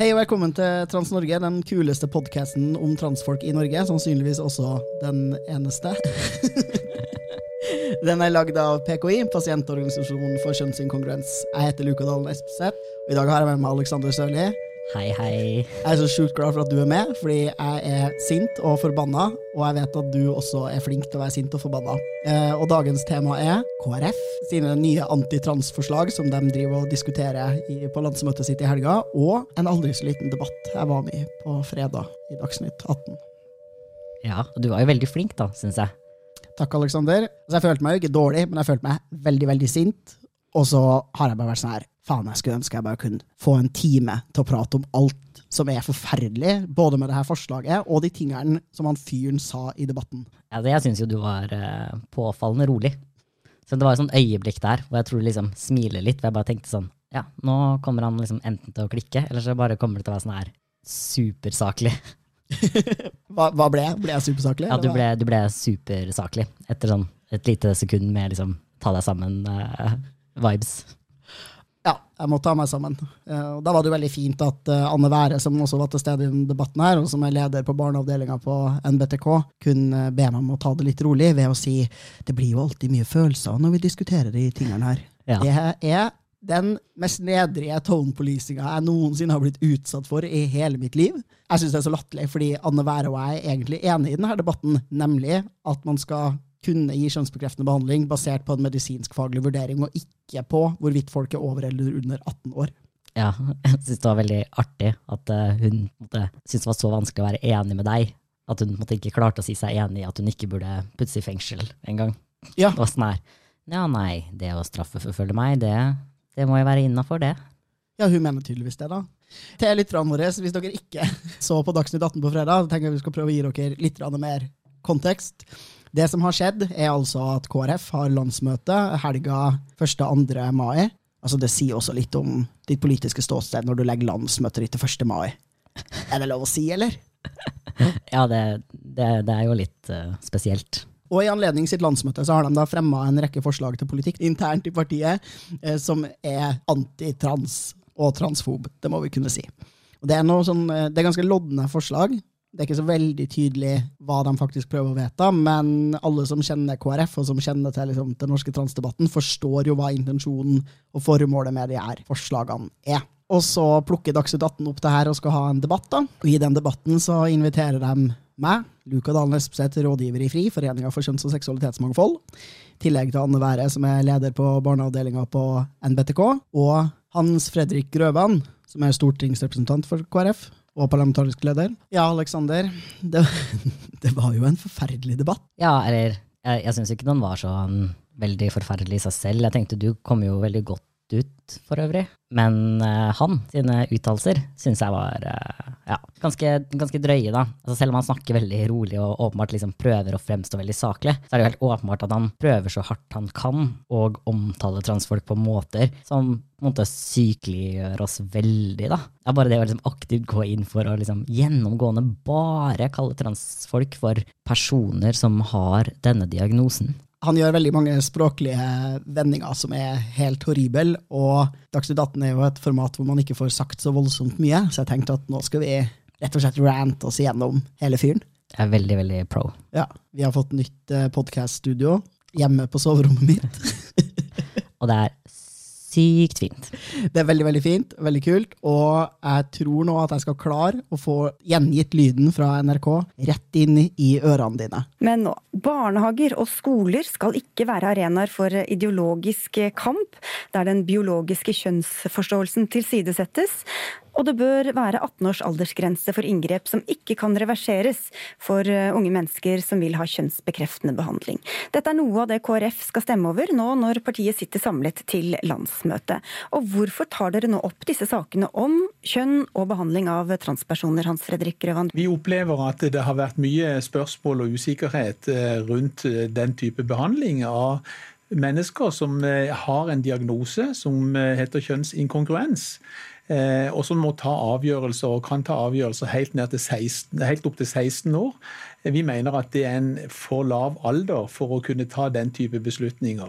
Hei og velkommen til Trans-Norge, den kuleste podkasten om transfolk i Norge. Sannsynligvis også den eneste. den er lagd av PKI, Pasientorganisasjonen for kjønnsinkongruens. Jeg heter Luka Dalen Espeseth, og i dag har jeg med meg Alexander Sørli. Hei, hei. Jeg er så sjukt glad for at du er med, fordi jeg er sint og forbanna, og jeg vet at du også er flink til å være sint og forbanna. Eh, og dagens tema er KrF sine nye antitransforslag som de driver og diskuterer i, på landsmøtet sitt i helga, og en aldri så liten debatt jeg var med i på fredag i Dagsnytt 18. Ja, og du var jo veldig flink, da, syns jeg. Takk, Aleksander. Altså, jeg følte meg jo ikke dårlig, men jeg følte meg veldig, veldig sint. Og så har jeg bare vært sånn her Faen, jeg skulle ønske jeg bare kunne få en time til å prate om alt som er forferdelig, både med det her forslaget og de tingene som han fyren sa i debatten. Ja, jeg syns jo du var uh, påfallende rolig. Så det var et sånt øyeblikk der hvor jeg tror du liksom smiler litt. Hvor jeg bare tenkte sånn Ja, nå kommer han liksom enten til å klikke, eller så bare kommer det til å være sånn her supersaklig. hva, hva ble jeg? Ble jeg supersaklig? Ja, du ble, du ble supersaklig etter sånn et lite sekund med liksom ta deg sammen-vibes. Ja, jeg må ta meg sammen. Uh, og da var det jo veldig fint at uh, Anne Være, som også var til stede i den debatten her, og som er leder på barneavdelinga på NBTK, kunne be meg om å ta det litt rolig ved å si det blir jo alltid mye følelser når vi diskuterer de tingene her. Ja. Det er den mest nedrige tone-policinga jeg noensinne har blitt utsatt for i hele mitt liv. Jeg syns det er så latterlig, fordi Anne Være og jeg er egentlig enige i denne debatten, nemlig at man skal kunne gi kjønnsbekreftende behandling basert på en medisinsk-faglig vurdering, og ikke på hvorvidt folk er over eller under 18 år. Ja, jeg syns det var veldig artig at eh, hun syntes det var så vanskelig å være enig med deg. At hun måtte ikke klarte å si seg enig i at hun ikke burde puttes i fengsel engang. Ja, Det var sånn her Ja, nei, det å straffeforfølge meg, det, det må jo være innafor, det. Ja, hun mener tydeligvis det, da. Til lytterne våre, hvis dere ikke så på Dagsnytt 18 på fredag, så tenker jeg vi skal prøve å gi dere litt mer kontekst. Det som har skjedd, er altså at KrF har landsmøte helga 1.-2. mai. Altså Det sier også litt om ditt politiske ståsted når du legger landsmøtet ditt til 1. mai. Er det lov å si, eller? Ja, det, det, det er jo litt uh, spesielt. Og i anledning sitt landsmøte så har de da fremma en rekke forslag til politikk internt i partiet eh, som er antitrans og transfob. Det må vi kunne si. Og det er, sånn, eh, det er ganske lodne forslag. Det er ikke så veldig tydelig hva de faktisk prøver å vedta, men alle som kjenner KrF, og som kjenner til liksom, den norske transdebatten, forstår jo hva intensjonen og formålet med de her forslagene er. Og så plukker Dagsnytt 18 opp det her og skal ha en debatt. da. Og I den debatten så inviterer de meg, Luka Dalen Espeseth, rådgiver i FRI, Foreninga for kjønns- og seksualitetsmangfold, i tillegg til Anne Være, som er leder på barneavdelinga på NBTK, og Hans Fredrik Grøvan, som er stortingsrepresentant for KrF. Og parlamentarisk leder. Ja, Aleksander. Det, det var jo en forferdelig debatt. Ja, eller Jeg, jeg syns ikke den var sånn veldig forferdelig i seg selv. Jeg tenkte du kom jo veldig godt ut, for øvrig. Men uh, han sine uttalelser syns jeg var eh, ja, ganske, ganske drøye, da. Altså, selv om han snakker veldig rolig og åpenbart liksom prøver å fremstå veldig saklig, så er det jo helt åpenbart at han prøver så hardt han kan å omtale transfolk på måter som på en måte sykeliggjør oss veldig, da. Det er bare det å liksom aktivt gå inn for å liksom gjennomgående bare kalle transfolk for personer som har denne diagnosen. Han gjør veldig mange språklige vendinger som er helt horrible, og Dagsnytt 18 er jo et format hvor man ikke får sagt så voldsomt mye, så jeg tenkte at nå skal vi rett og slett rante oss igjennom hele fyren. Jeg er veldig, veldig pro. Ja, vi har fått nytt eh, podkaststudio hjemme på soverommet mitt. Og det er sykt fint. Det er veldig veldig fint, veldig kult, og jeg tror nå at jeg skal klare å få gjengitt lyden fra NRK rett inn i ørene dine. Men nå, barnehager og skoler skal ikke være arenaer for ideologisk kamp, der den biologiske kjønnsforståelsen tilsidesettes. Og det bør være 18 års aldersgrense for inngrep som ikke kan reverseres for uh, unge mennesker som vil ha kjønnsbekreftende behandling. Dette er noe av det KrF skal stemme over nå når partiet sitter samlet til landsmøte. Og hvorfor tar dere nå opp disse sakene om kjønn og behandling av transpersoner, Hans Fredrik Grøvan? Vi opplever at det har vært mye spørsmål og usikkerhet eh, rundt eh, den type behandling av mennesker som har en diagnose som heter kjønnsinkongruens. Og som må ta avgjørelser, og kan ta avgjørelser helt, 16, helt opp til 16 år. Vi mener at det er en for lav alder for å kunne ta den type beslutninger.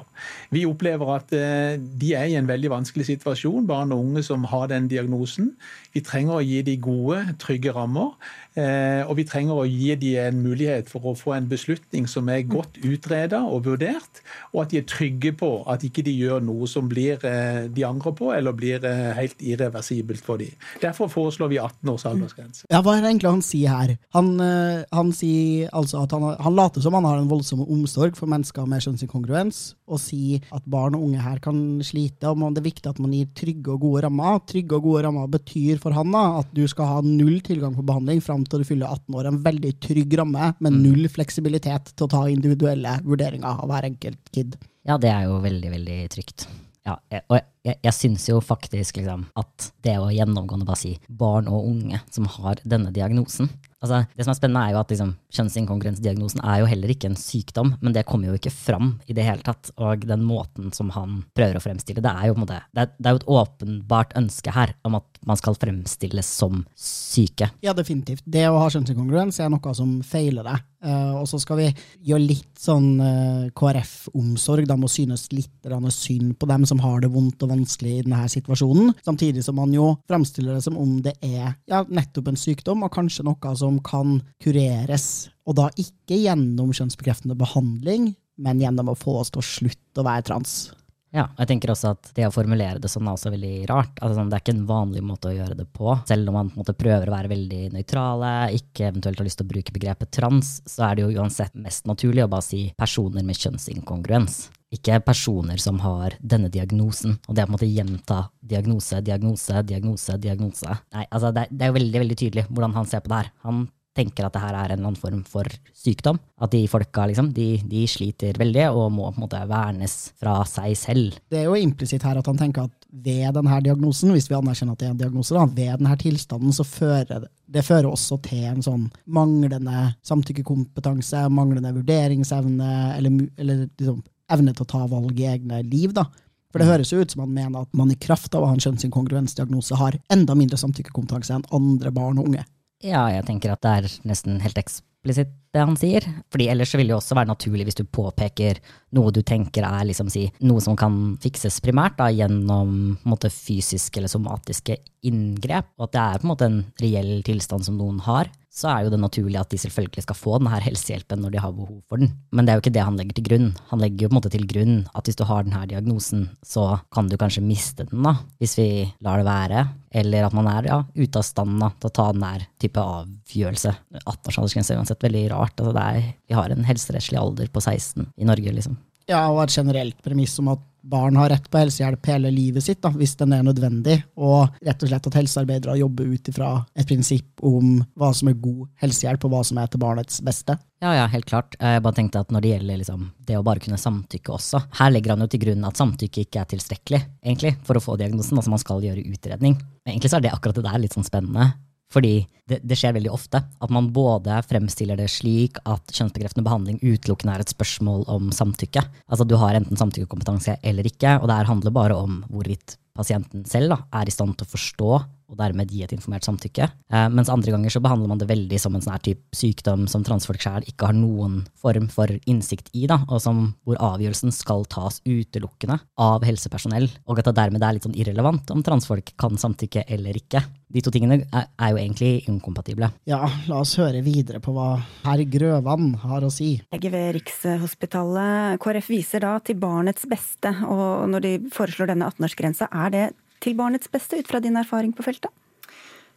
Vi opplever at eh, de er i en veldig vanskelig situasjon, barn og unge som har den diagnosen. Vi trenger å gi dem gode, trygge rammer. Eh, og vi trenger å gi dem en mulighet for å få en beslutning som er godt utreda og vurdert, og at de er trygge på at ikke de gjør noe som blir eh, de angrer på, eller blir helt irreversibelt for dem. Derfor foreslår vi 18 års aldersgrense. Ja, Hva er det egentlig han sier her? Han, han sier altså at han, han, later som han har en voldsom omsorg for mennesker med kjønnsinkongruens, og sier at barn og unge her kan slite, og det er viktig at man gir trygge og gode rammer. Trygge og gode rammer betyr for han da, at du skal ha null tilgang på behandling fram til du fyller 18 år. En veldig trygg ramme, med mm. null fleksibilitet til å ta individuelle vurderinger av hver enkelt kid. Ja, det er jo veldig, veldig trygt. Ja, og jeg, jeg, jeg syns jo faktisk liksom, at det å gjennomgående bare si barn og unge som har denne diagnosen, Altså, det som er spennende, er jo at liksom, kjønnsinkongruensdiagnosen er jo heller ikke en sykdom, men det kommer jo ikke fram i det hele tatt. Og den måten som han prøver å fremstille det, er jo, det, det er jo et åpenbart ønske her om at man skal fremstilles som syke. Ja, definitivt. Det å ha kjønnsinkongruens er noe som feiler det. Uh, og så skal vi gjøre litt sånn uh, eh, KrF-omsorg. Da må synes litt synd på dem som har det vondt og vanskelig i denne situasjonen. Samtidig som man jo fremstiller det som om det er ja, nettopp en sykdom, og kanskje noe som kan kureres. Og da ikke gjennom kjønnsbekreftende behandling, men gjennom å få oss til å slutte å være trans. Ja, og jeg tenker også at det å formulere det sånn er også veldig rart. Altså, sånn, det er ikke en vanlig måte å gjøre det på. Selv om man måte, prøver å være veldig nøytrale, ikke eventuelt har lyst til å bruke begrepet trans, så er det jo uansett mest naturlig å bare si personer med kjønnsinkongruens. Ikke personer som har denne diagnosen. Og det er på en måte gjenta diagnose, diagnose, diagnose, diagnose. Nei, altså det, det er jo veldig, veldig tydelig hvordan han ser på det her. Han tenker at det her er en annen form for sykdom. At de folka liksom, de, de, sliter veldig og må på en måte vernes fra seg selv. Det er jo implisitt her at han tenker at ved denne diagnosen, hvis vi anerkjenner at det er en diagnose, da, ved denne tilstanden så fører det fører også til en sånn manglende samtykkekompetanse, manglende vurderingsevne, eller, eller liksom, evne til å ta valg i egne liv. da. For det høres jo ut som han mener at man i kraft av å ha en kjønnsinkongruensdiagnose har enda mindre samtykkekompetanse enn andre barn og unge. Ja, jeg tenker at det er nesten helt eksplisitt det han sier. Fordi ellers vil det jo også være naturlig hvis du påpeker noe du tenker er liksom si, noe som kan fikses primært da, gjennom måte, fysiske eller somatiske inngrep, og at det er på en måte en reell tilstand som noen har så er jo det naturlig at de selvfølgelig skal få denne helsehjelpen når de har behov for den. Men det er jo ikke det han legger til grunn. Han legger jo på en måte til grunn at hvis du har denne diagnosen, så kan du kanskje miste den, da, hvis vi lar det være. Eller at man er ja, ute av stand da, til å ta denne type avgjørelse. 18 års er uansett veldig rart. Altså, er, vi har en helserettslig alder på 16 i Norge, liksom. Ja, og et generelt premiss om at barn har rett på helsehjelp hele livet sitt, da, hvis den er nødvendig, og rett og slett at helsearbeidere jobber ut ifra et prinsipp om hva som er god helsehjelp, og hva som er til barnets beste. Ja, ja, helt klart. Jeg bare tenkte at når det gjelder liksom, det å bare kunne samtykke også, her legger han jo til grunn at samtykke ikke er tilstrekkelig, egentlig, for å få diagnosen. Altså man skal gjøre utredning. Men egentlig så er det akkurat det der litt sånn spennende. Fordi det, det, skjer veldig ofte at man både fremstiller det slik at kjønnsbekreftende behandling utelukkende er et spørsmål om samtykke. Altså du har enten samtykkekompetanse eller ikke, og det her handler bare om hvorvidt pasienten selv da, er i stand til å forstå og dermed gi et informert samtykke. Eh, mens andre ganger så behandler man det veldig som en sånn her type sykdom som transfolk sjøl ikke har noen form for innsikt i, da, og som, hvor avgjørelsen skal tas utelukkende av helsepersonell, og at det dermed er litt sånn irrelevant om transfolk kan samtykke eller ikke. De to tingene er, er jo egentlig inkompatible. Ja, la oss høre videre på hva herr Grøvan har å si. Lege ved Rikshospitalet, KrF viser da til barnets beste, og når de foreslår denne 18-årsgrensa, er det til barnets beste, ut fra din erfaring på feltet?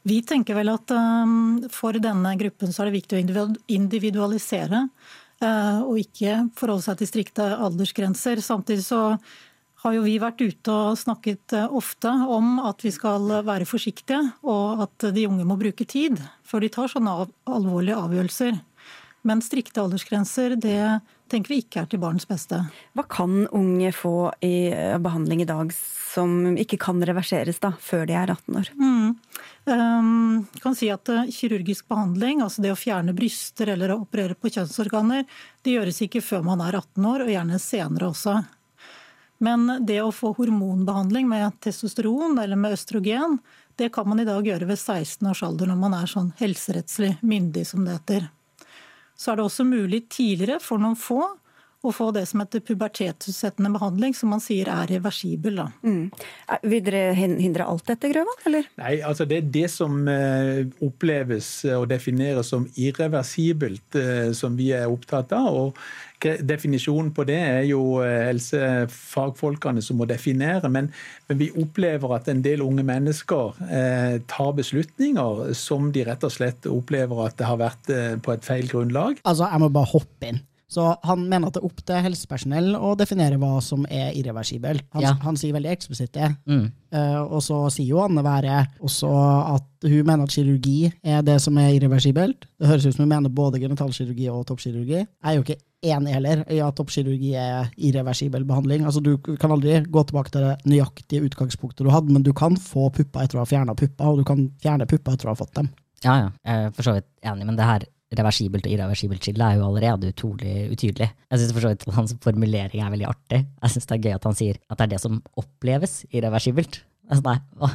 Vi tenker vel at um, for denne gruppen så er det viktig å individualisere. Uh, og ikke forholde seg til strikte aldersgrenser. Samtidig så har jo vi vært ute og snakket uh, ofte om at vi skal være forsiktige, og at de unge må bruke tid før de tar sånne alvorlige avgjørelser. Men strikte aldersgrenser det tenker vi ikke er til barnets beste. Hva kan unge få i uh, behandling i dag som ikke kan reverseres da, før de er 18 år. Mm. Um, kan si at uh, Kirurgisk behandling, altså det å fjerne bryster eller å operere på kjønnsorganer, det gjøres ikke før man er 18 år, og gjerne senere også. Men det å få hormonbehandling med testosteron eller med østrogen, det kan man i dag gjøre ved 16 års alder når man er sånn helserettslig myndig, som det heter. Så er det også mulig tidligere for noen få å få det som heter pubertetsutsettende behandling, som man sier er reversibel. Mm. Vil dere hindre alt dette, Grøvan? Eller? Nei, altså det er det som eh, oppleves og defineres som irreversibelt, eh, som vi er opptatt av. og Definisjonen på det er jo eh, helsefagfolkene som må definere, men, men, vi opplever at en del unge mennesker eh, tar beslutninger som de rett og slett opplever at det har vært eh, på et feil grunnlag. Altså, Jeg må bare hoppe inn. Så han mener at det er opp til helsepersonell å definere hva som er irreversibelt. Han, ja. han sier veldig eksplisitt det. Mm. Uh, og så sier jo Anne Være også at hun mener at kirurgi er det som er irreversibelt. Det høres ut som hun mener både genitalkirurgi og toppkirurgi. Jeg er jo ikke enig heller i at toppkirurgi er irreversibel behandling. Altså Du kan aldri gå tilbake til det nøyaktige utgangspunktet du hadde, men du kan få pupper etter å ha fjerna pupper, og du kan fjerne pupper etter å ha fått dem. Ja, ja, jeg er for så vidt enig, men det her reversibelt og irreversibelt skille er jo allerede utrolig utydelig. Jeg syns for så vidt hans formulering er veldig artig. Jeg syns det er gøy at han sier at det er det som oppleves irreversibelt. Altså, nei, hva,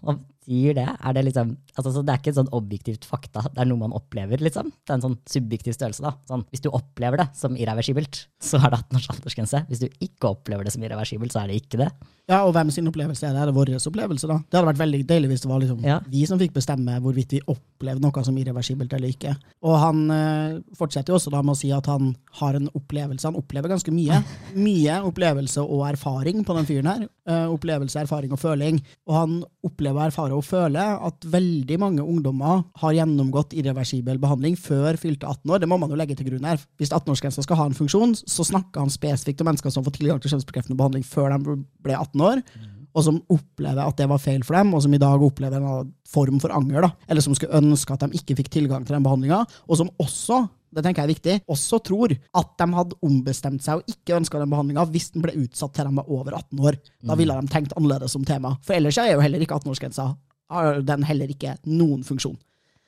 hva sier det? Er det liksom altså, Det er ikke et sånn objektivt fakta, det er noe man opplever, liksom. Det er en sånn subjektiv størrelse, da. Sånn, hvis du opplever det som irreversibelt, så er det 18 års aldersgrense. Hvis du ikke opplever det som irreversibelt, så er det ikke det. Ja, og hvem sin opplevelse er det? Er det vår opplevelse, da? Det hadde vært veldig deilig hvis det var liksom ja. vi som fikk bestemme hvorvidt vi opplevde noe som irreversibelt eller ikke. Og han øh, fortsetter jo også da med å si at han har en opplevelse. Han opplever ganske mye. Mye opplevelse og erfaring på den fyren her. Uh, opplevelse, erfaring og føling. Og han opplever, erfarer og føler at veldig mange ungdommer har gjennomgått irreversibel behandling før fylte 18 år. Det må man jo legge til grunn her. Hvis 18-årsgrensa skal ha en funksjon, så snakker han spesifikt om mennesker som får tilgang til kjønnsbekreftende behandling før de ble 18 år, og som opplever at det var feil for dem, og som i dag opplever en form for anger, da, eller som skulle ønske at de ikke fikk tilgang til den behandlinga, og som også det tenker jeg er viktig, også tror at de hadde ombestemt seg og ikke ønska den behandlinga hvis den ble utsatt til de var over 18 år. Da ville de tenkt annerledes som tema. For ellers er jo heller ikke 18-årsgrensa har den heller ikke noen funksjon.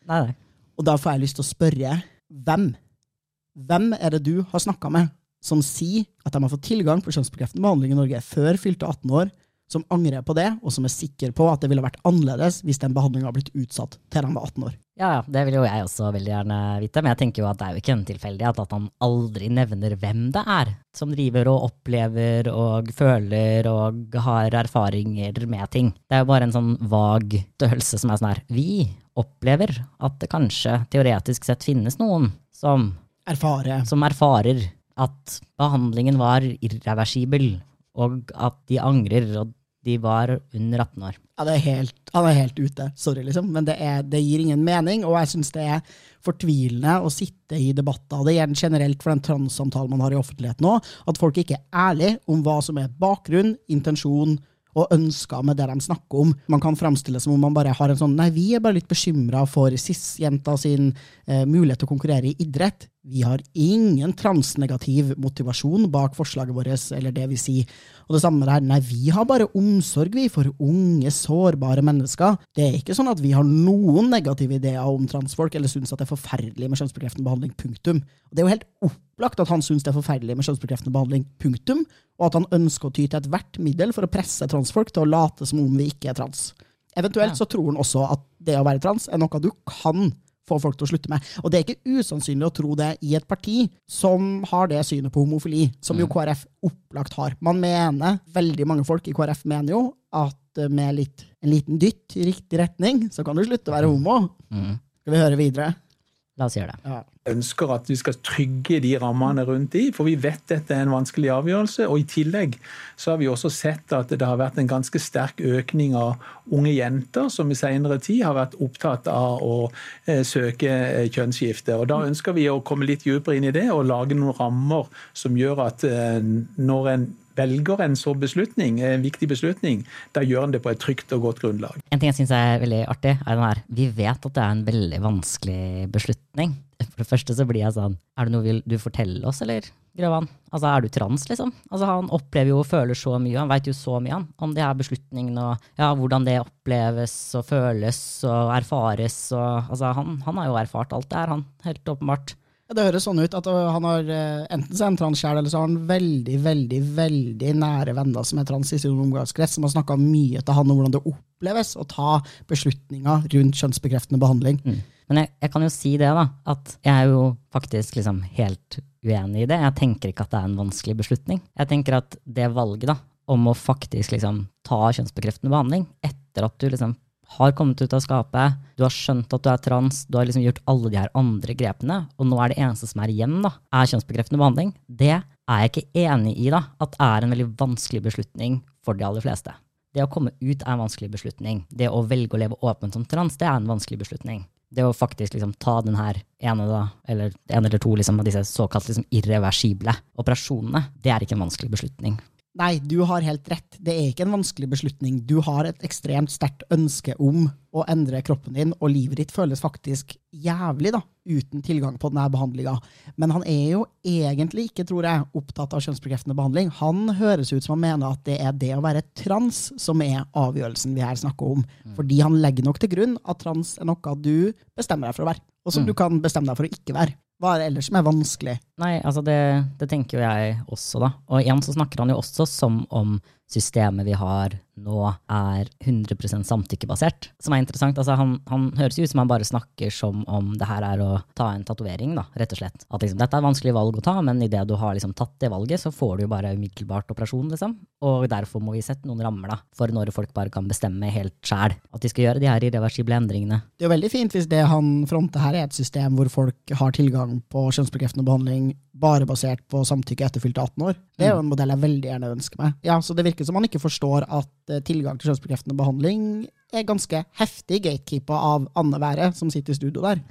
Nei, nei. Og da får jeg lyst til å spørre hvem? Hvem er det du har snakka med som sier at de har fått tilgang på kjønnsbekreftende behandling i Norge før fylte 18 år, som angrer på det, og som er sikker på at det ville vært annerledes hvis den behandlinga har blitt utsatt til de var 18 år. Ja, ja, det vil jo jeg også veldig gjerne vite, men jeg tenker jo at det er jo ikke en tilfeldighet at han aldri nevner hvem det er som driver og opplever og føler og har erfaringer med ting. Det er jo bare en sånn vag størrelse som er sånn her Vi opplever at det kanskje teoretisk sett finnes noen som Erfare. Som erfarer at behandlingen var irreversibel, og at de angrer, og de var under 18 år. Ja, er helt, Han er helt ute. Sorry, liksom. Men det, er, det gir ingen mening, og jeg syns det er fortvilende å sitte i debatter. Det gjelder generelt for den transsamtalen man har i offentligheten nå, at folk ikke er ærlige om hva som er bakgrunn, intensjon og ønsker med det de snakker om. Man kan framstille det som om man bare har en sånn Nei, vi er bare litt bekymra for cis-jenta sin eh, mulighet til å konkurrere i idrett. Vi har ingen transnegativ motivasjon bak forslaget vårt, eller det vi sier. Og det samme der, nei, vi har bare omsorg, vi, for unge, sårbare mennesker. Det er ikke sånn at vi har noen negative ideer om transfolk, eller syns at det er forferdelig med kjønnsbekreftende behandling, punktum. Og det er jo helt opplagt at han syns det er forferdelig med kjønnsbekreftende behandling, punktum, og at han ønsker å ty til ethvert middel for å presse transfolk til å late som om vi ikke er trans. Eventuelt så tror han også at det å være trans er noe du kan få folk til å slutte med. Og det er ikke usannsynlig å tro det i et parti som har det synet på homofili, som jo mm. KrF opplagt har. Man mener, veldig mange folk i KrF mener jo at med litt, en liten dytt i riktig retning, så kan du slutte å være homo. Mm. Skal vi høre videre? La oss gjøre det. Ja. ønsker at vi skal trygge de rammene rundt de, for vi vet dette er en vanskelig avgjørelse. Og i tillegg så har vi også sett at det har vært en ganske sterk økning av unge jenter som i senere tid har vært opptatt av å eh, søke eh, kjønnsskifte. Og da ønsker vi å komme litt dypere inn i det og lage noen rammer som gjør at eh, når en velger en så beslutning, en viktig beslutning, da gjør en det på et trygt og godt grunnlag. En ting jeg syns er veldig artig, er den her Vi vet at det er en veldig vanskelig beslutning. For det første så blir jeg sånn Er det noe vil du fortelle oss, eller, Grøvan? Altså, er du trans, liksom? Altså, han opplever jo og føler så mye, han veit jo så mye han, om de her beslutningene og ja, hvordan det oppleves og føles og erfares og Altså, han, han har jo erfart alt det her, han, helt åpenbart. Det høres sånn ut at uh, han har uh, enten så er han trans sjæl, eller så har han veldig, veldig veldig nære venner som er trans i sin omgangskrets, som har snakka mye til han om hvordan det oppleves å ta beslutninger rundt kjønnsbekreftende behandling. Mm. Men jeg, jeg, kan jo si det, da, at jeg er jo faktisk liksom helt uenig i det. Jeg tenker ikke at det er en vanskelig beslutning. Jeg tenker at det valget da, om å faktisk liksom ta kjønnsbekreftende behandling etter at du liksom har kommet ut av skapet, du har skjønt at du er trans, du har liksom gjort alle de her andre grepene, og nå er det eneste som er igjen, da, er kjønnsbekreftende behandling. Det er jeg ikke enig i, da, at er en veldig vanskelig beslutning for de aller fleste. Det å komme ut er en vanskelig beslutning. Det å velge å leve åpent som trans, det er en vanskelig beslutning. Det å faktisk liksom ta den her ene, da, eller en eller to liksom, av disse såkalt liksom irreversible operasjonene, det er ikke en vanskelig beslutning Nei, du har helt rett. Det er ikke en vanskelig beslutning. Du har et ekstremt sterkt ønske om å endre kroppen din, og livet ditt føles faktisk jævlig da, uten tilgang på denne behandlinga. Men han er jo egentlig ikke, tror jeg, opptatt av kjønnsbekreftende behandling. Han høres ut som han mener at det er det å være trans som er avgjørelsen vi her snakker om. Mm. Fordi han legger nok til grunn at trans er noe du bestemmer deg for å være, og som mm. du kan bestemme deg for å ikke være. Hva er det ellers som er vanskelig? Nei, altså det, det, tenker jo jeg også, da. Og igjen så snakker han jo også som om systemet vi har nå er 100% samtykkebasert, som er interessant. Altså han, han, høres ut som han bare snakker som om det her er å ta en tatovering, da, rett og slett. At liksom, dette er et vanskelig valg å ta, men idet du har liksom tatt det valget, så får du jo bare umiddelbart operasjon, liksom. Og derfor må vi sette noen rammer da, for når folk bare kan bestemme helt sjæl at de skal gjøre de her irreversible endringene. Det er jo veldig fint hvis det han fronter her er et system hvor folk har tilgang på kjønnsbekreftende behandling bare basert på samtykke etter fylte 18 år. Det er jo en modell jeg veldig gjerne ønsker meg. Ja, Så det virker som man ikke forstår at uh, tilgang til kjønnsbekreftende behandling er ganske heftig gatekeeper av Anne Være, som sitter i studio der.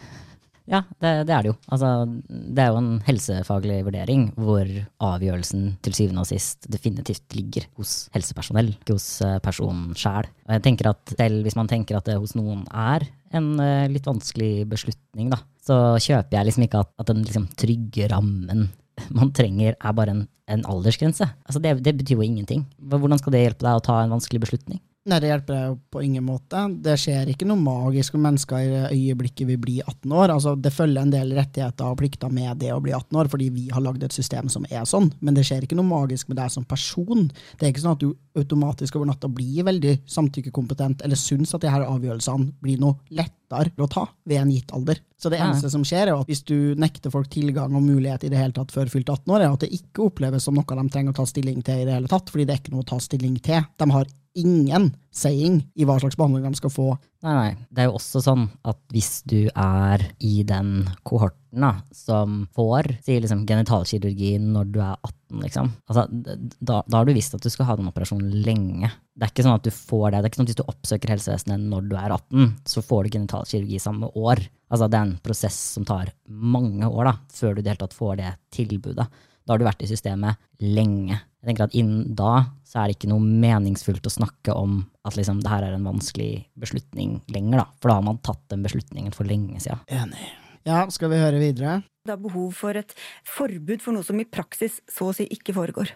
Ja, det, det, er det jo. Altså, det er jo en helsefaglig vurdering hvor avgjørelsen til syvende og sist definitivt ligger hos helsepersonell, ikke hos uh, personen sjæl. Jeg tenker at selv hvis man tenker at det hos noen er en uh, litt vanskelig beslutning, da, så kjøper jeg liksom ikke at, at den liksom trygge rammen man trenger, er bare en, en aldersgrense. Altså det, det, betyr jo ingenting. Hvordan skal det hjelpe deg å ta en vanskelig beslutning? Nei, det hjelper deg på ingen måte. Det skjer ikke noe magisk med mennesker i øyeblikket vi blir 18 år. Altså, det følger en del rettigheter og plikter med det å bli 18 år, fordi vi har lagd et system som er sånn. Men det skjer ikke noe magisk med deg som person. Det er ikke sånn at du automatisk over natta blir veldig samtykkekompetent, eller syns at de her avgjørelsene blir noe lettere å ta ved en gitt alder. Så det eneste som skjer, er at hvis du nekter folk tilgang og mulighet i det hele tatt før fylt 18 år, er at det ikke oppleves som noe de trenger å ta stilling til i det hele tatt, fordi det er ikke noe å ta stilling til. De har ingen saying i hva slags behandling de skal få. Nei, nei. Det er jo også sånn at hvis du er i den kohorten da, som får si liksom genitalkirurgi når du er 18, liksom, altså, da, da, har du visst at du skal ha den operasjonen lenge. Det er ikke sånn at du får det. Det er ikke sånn at Hvis du oppsøker helsevesenet når du er 18, så får du genitalkirurgi samme år. Altså, det er en prosess som tar mange år da, før du i det hele tatt får det tilbudet. Da har du vært i systemet lenge. Jeg tenker at Innen da så er det ikke noe meningsfullt å snakke om at liksom, det her er en vanskelig beslutning lenger. da. For da har man tatt den beslutningen for lenge siden. Enig. Ja, skal vi høre videre? Det er behov for et forbud for noe som i praksis så å si ikke foregår.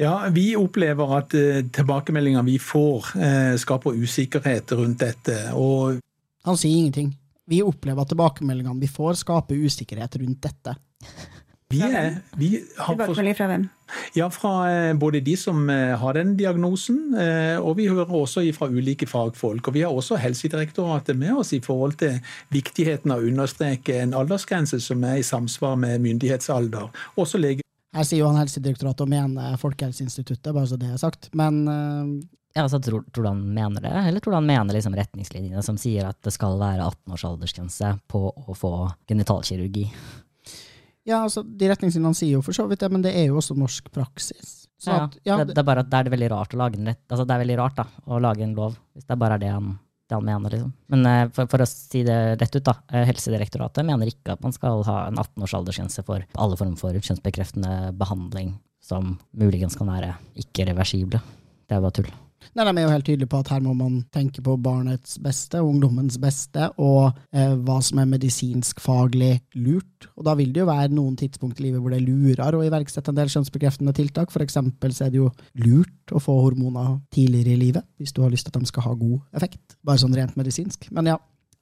Ja, Vi opplever at uh, tilbakemeldinger vi får, uh, skaper usikkerhet rundt dette. og Han sier ingenting. Vi opplever at tilbakemeldingene vi får, skaper usikkerhet rundt dette. Vi er, vi Tilbakemelding fra hvem? Ja, Fra eh, både de som eh, har den diagnosen, eh, og vi hører også fra ulike fagfolk. Og Vi har også Helsedirektoratet med oss i forhold til viktigheten av å understreke en aldersgrense som er i samsvar med myndighetsalder. Også lege her sier jo han Helsedirektoratet og mener Folkehelseinstituttet, bare så det er sagt. Men ja, altså, tror, tror, du han mener det, eller tror du han mener liksom retningslinjene som sier at det skal være 18 års aldersgrense på å få genitalkirurgi? Ja, altså, De retningslinjene sier jo for så vidt det, men det er jo også norsk praksis. Ja, at, ja, det, det, er bare at det er veldig rart å lage en rett, altså det er veldig rart da, å lage en lov, hvis det er bare det han, det han mener. liksom. Men uh, for, for, å si det rett ut, da, uh, Helsedirektoratet mener ikke at man skal ha en 18 års aldersgrense for alle former for kjønnsbekreftende behandling som muligens kan være ikke-reversible. Det er bare tull. Nei, De er jo helt tydelige på at her må man tenke på barnets beste, ungdommens beste, og eh, hva som er medisinsk faglig lurt. Og Da vil det jo være noen tidspunkt i livet hvor det lurer å iverksette en del kjønnsbekreftende tiltak. For eksempel så er det jo lurt å få hormoner tidligere i livet, hvis du har lyst til at de skal ha god effekt. Bare sånn rent medisinsk. Men ja,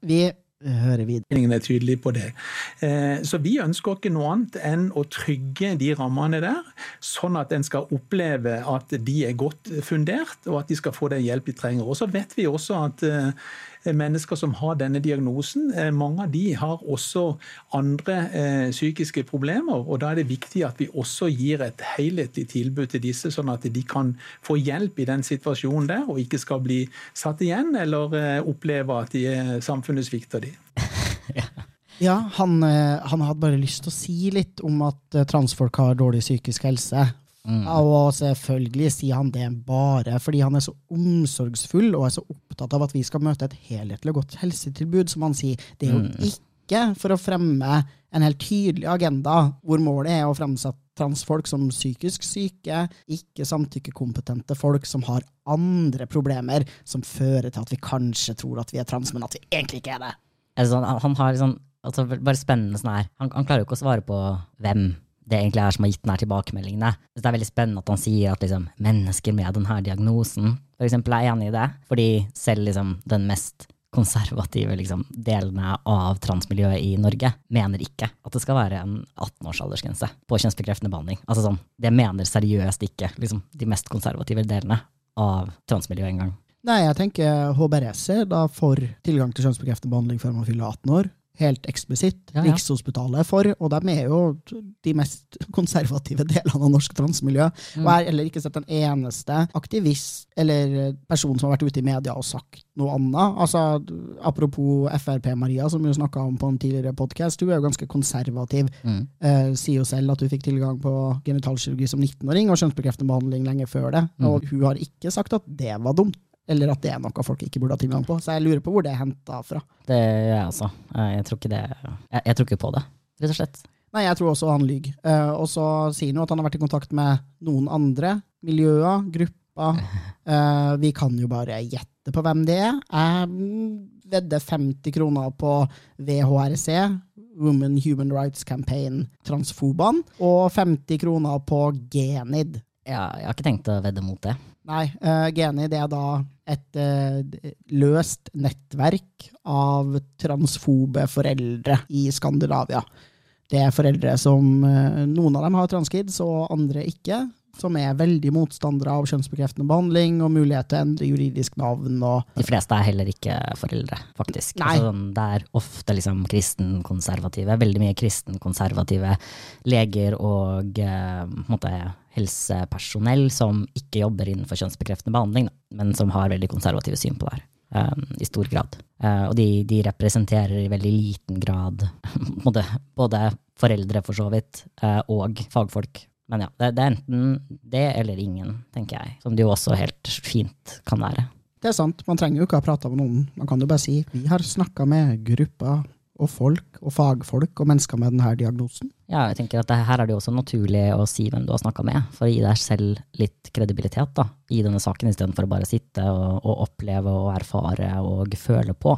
vi høre videre. Regjeringen er tydelig på det. Eh, Så vi ønsker ikke noe annet enn å trygge de rammene der, sånn at en skal oppleve at de er godt fundert, og at de skal få den hjelp de trenger. Og så vet vi også at eh, mennesker som har denne diagnosen, eh, mange av de har også andre eh, psykiske problemer, og da er det viktig at vi også gir et helhetlig tilbud til disse, sånn at de kan få hjelp i den situasjonen der, og ikke skal bli satt igjen eller eh, oppleve at de, eh, samfunnet svikter de. Ja, han, eh, han hadde bare lyst til å si litt om at eh, transfolk har dårlig psykisk helse. Og selvfølgelig sier han det bare fordi han er så omsorgsfull og er så opptatt av at vi skal møte et helhetlig og godt helsetilbud, som han sier. Det er jo ikke for å fremme en helt tydelig agenda hvor målet er å fremsette transfolk som psykisk syke, ikke samtykkekompetente folk som har andre problemer som fører til at vi kanskje tror at vi er trans, men at vi egentlig ikke er det. Altså, han- han har liksom, altså, bare spennende sånn her. Han, han klarer jo ikke å svare på hvem det egentlig er som har gitt denne tilbakemeldingen. Så det er veldig spennende at han sier at liksom, mennesker med denne diagnosen for eksempel, er enig i det. Fordi selv liksom, den mest konservative liksom, delene av transmiljøet i Norge mener ikke at det skal være en 18-års aldersgrense på kjønnsbekreftende behandling. Altså sånn, Det mener seriøst ikke liksom, de mest konservative delene av transmiljøet engang. Nei, jeg tenker HBRS er da for tilgang til kjønnsbekreftende behandling før man fyller 18 år. Helt eksplisitt. Ja, ja. Rikshospitalet for, og de er jo de mest konservative delene av norsk transmiljø. Og jeg har heller ikke sett en eneste aktivist eller person som har vært ute i media og sagt noe annet. Altså, apropos Frp-Maria, som vi snakka om på en tidligere podkast, hun er jo ganske konservativ. Eh, sier jo selv at hun fikk tilgang på genitalkirurgi som 19-åring og kjønnsbekreftende behandling lenge før det. Og hun har ikke sagt at det var dumt. Eller at det er noe folk ikke burde ha tilgang på. Så jeg lurer på hvor det er henta fra. Det gjør jeg også. Eh, Jeg tror ikke det Jeg, jeg tror ikke på det, rett og slett. Nei, jeg tror også han lyver. Uh, og så sier han jo at han har vært i kontakt med noen andre miljøer, grupper. Uh, vi kan jo bare gjette på hvem det er. Jeg vedder 50 kroner på VHRC, Women Human Rights Campaign Transfoban, og 50 kroner på Genid. Ja, jeg har ikke tenkt å vedde mot det. Nei, uh, Genid er da et uh, løst nettverk av transfobe foreldre i Skandinavia. Det er foreldre som uh, Noen av dem har transkids, og andre ikke. Som er veldig motstandere av kjønnsbekreftende behandling og mulighet til å endre juridisk navn. og De fleste er heller ikke foreldre, faktisk. Altså, sånn, det er ofte liksom kristenkonservative, veldig mye kristenkonservative leger og uh, måte, helsepersonell som ikke jobber innenfor kjønnsbekreftende behandling, men som har veldig konservative syn på det her. eh, I stor grad. Eh, og de, de representerer i veldig liten grad både foreldre, for så vidt, eh, og fagfolk. Men ja, det, det er enten det eller ingen, tenker jeg. Som det jo også helt fint kan være. Det er sant, man trenger jo ikke ha prata med noen. Man kan jo bare si vi har snakka med grupper og folk og fagfolk og mennesker med denne diagnosen. Ja, jeg tenker at her er det jo også naturlig å si hvem du har snakka med, for å gi deg selv litt kredibilitet da, i denne saken, istedenfor å bare sitte og, og oppleve og erfare og føle på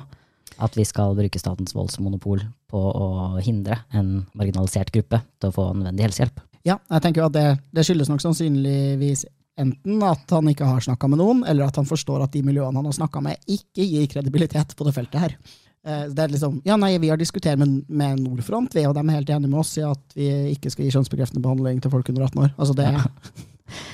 at vi skal bruke statens voldsmonopol på å hindre en marginalisert gruppe til å få nødvendig helsehjelp. Ja, jeg tenker jo at det, det skyldes nok sannsynligvis enten at han ikke har snakka med noen, eller at han forstår at de miljøene han har snakka med, ikke gir kredibilitet på det feltet her. Eh, Det er liksom, ja nei, Vi har diskutert med, med Nordfront, vi, og de er helt enige med oss i at vi ikke skal gi kjønnsbekreftende behandling til folk under 18 år. Altså det,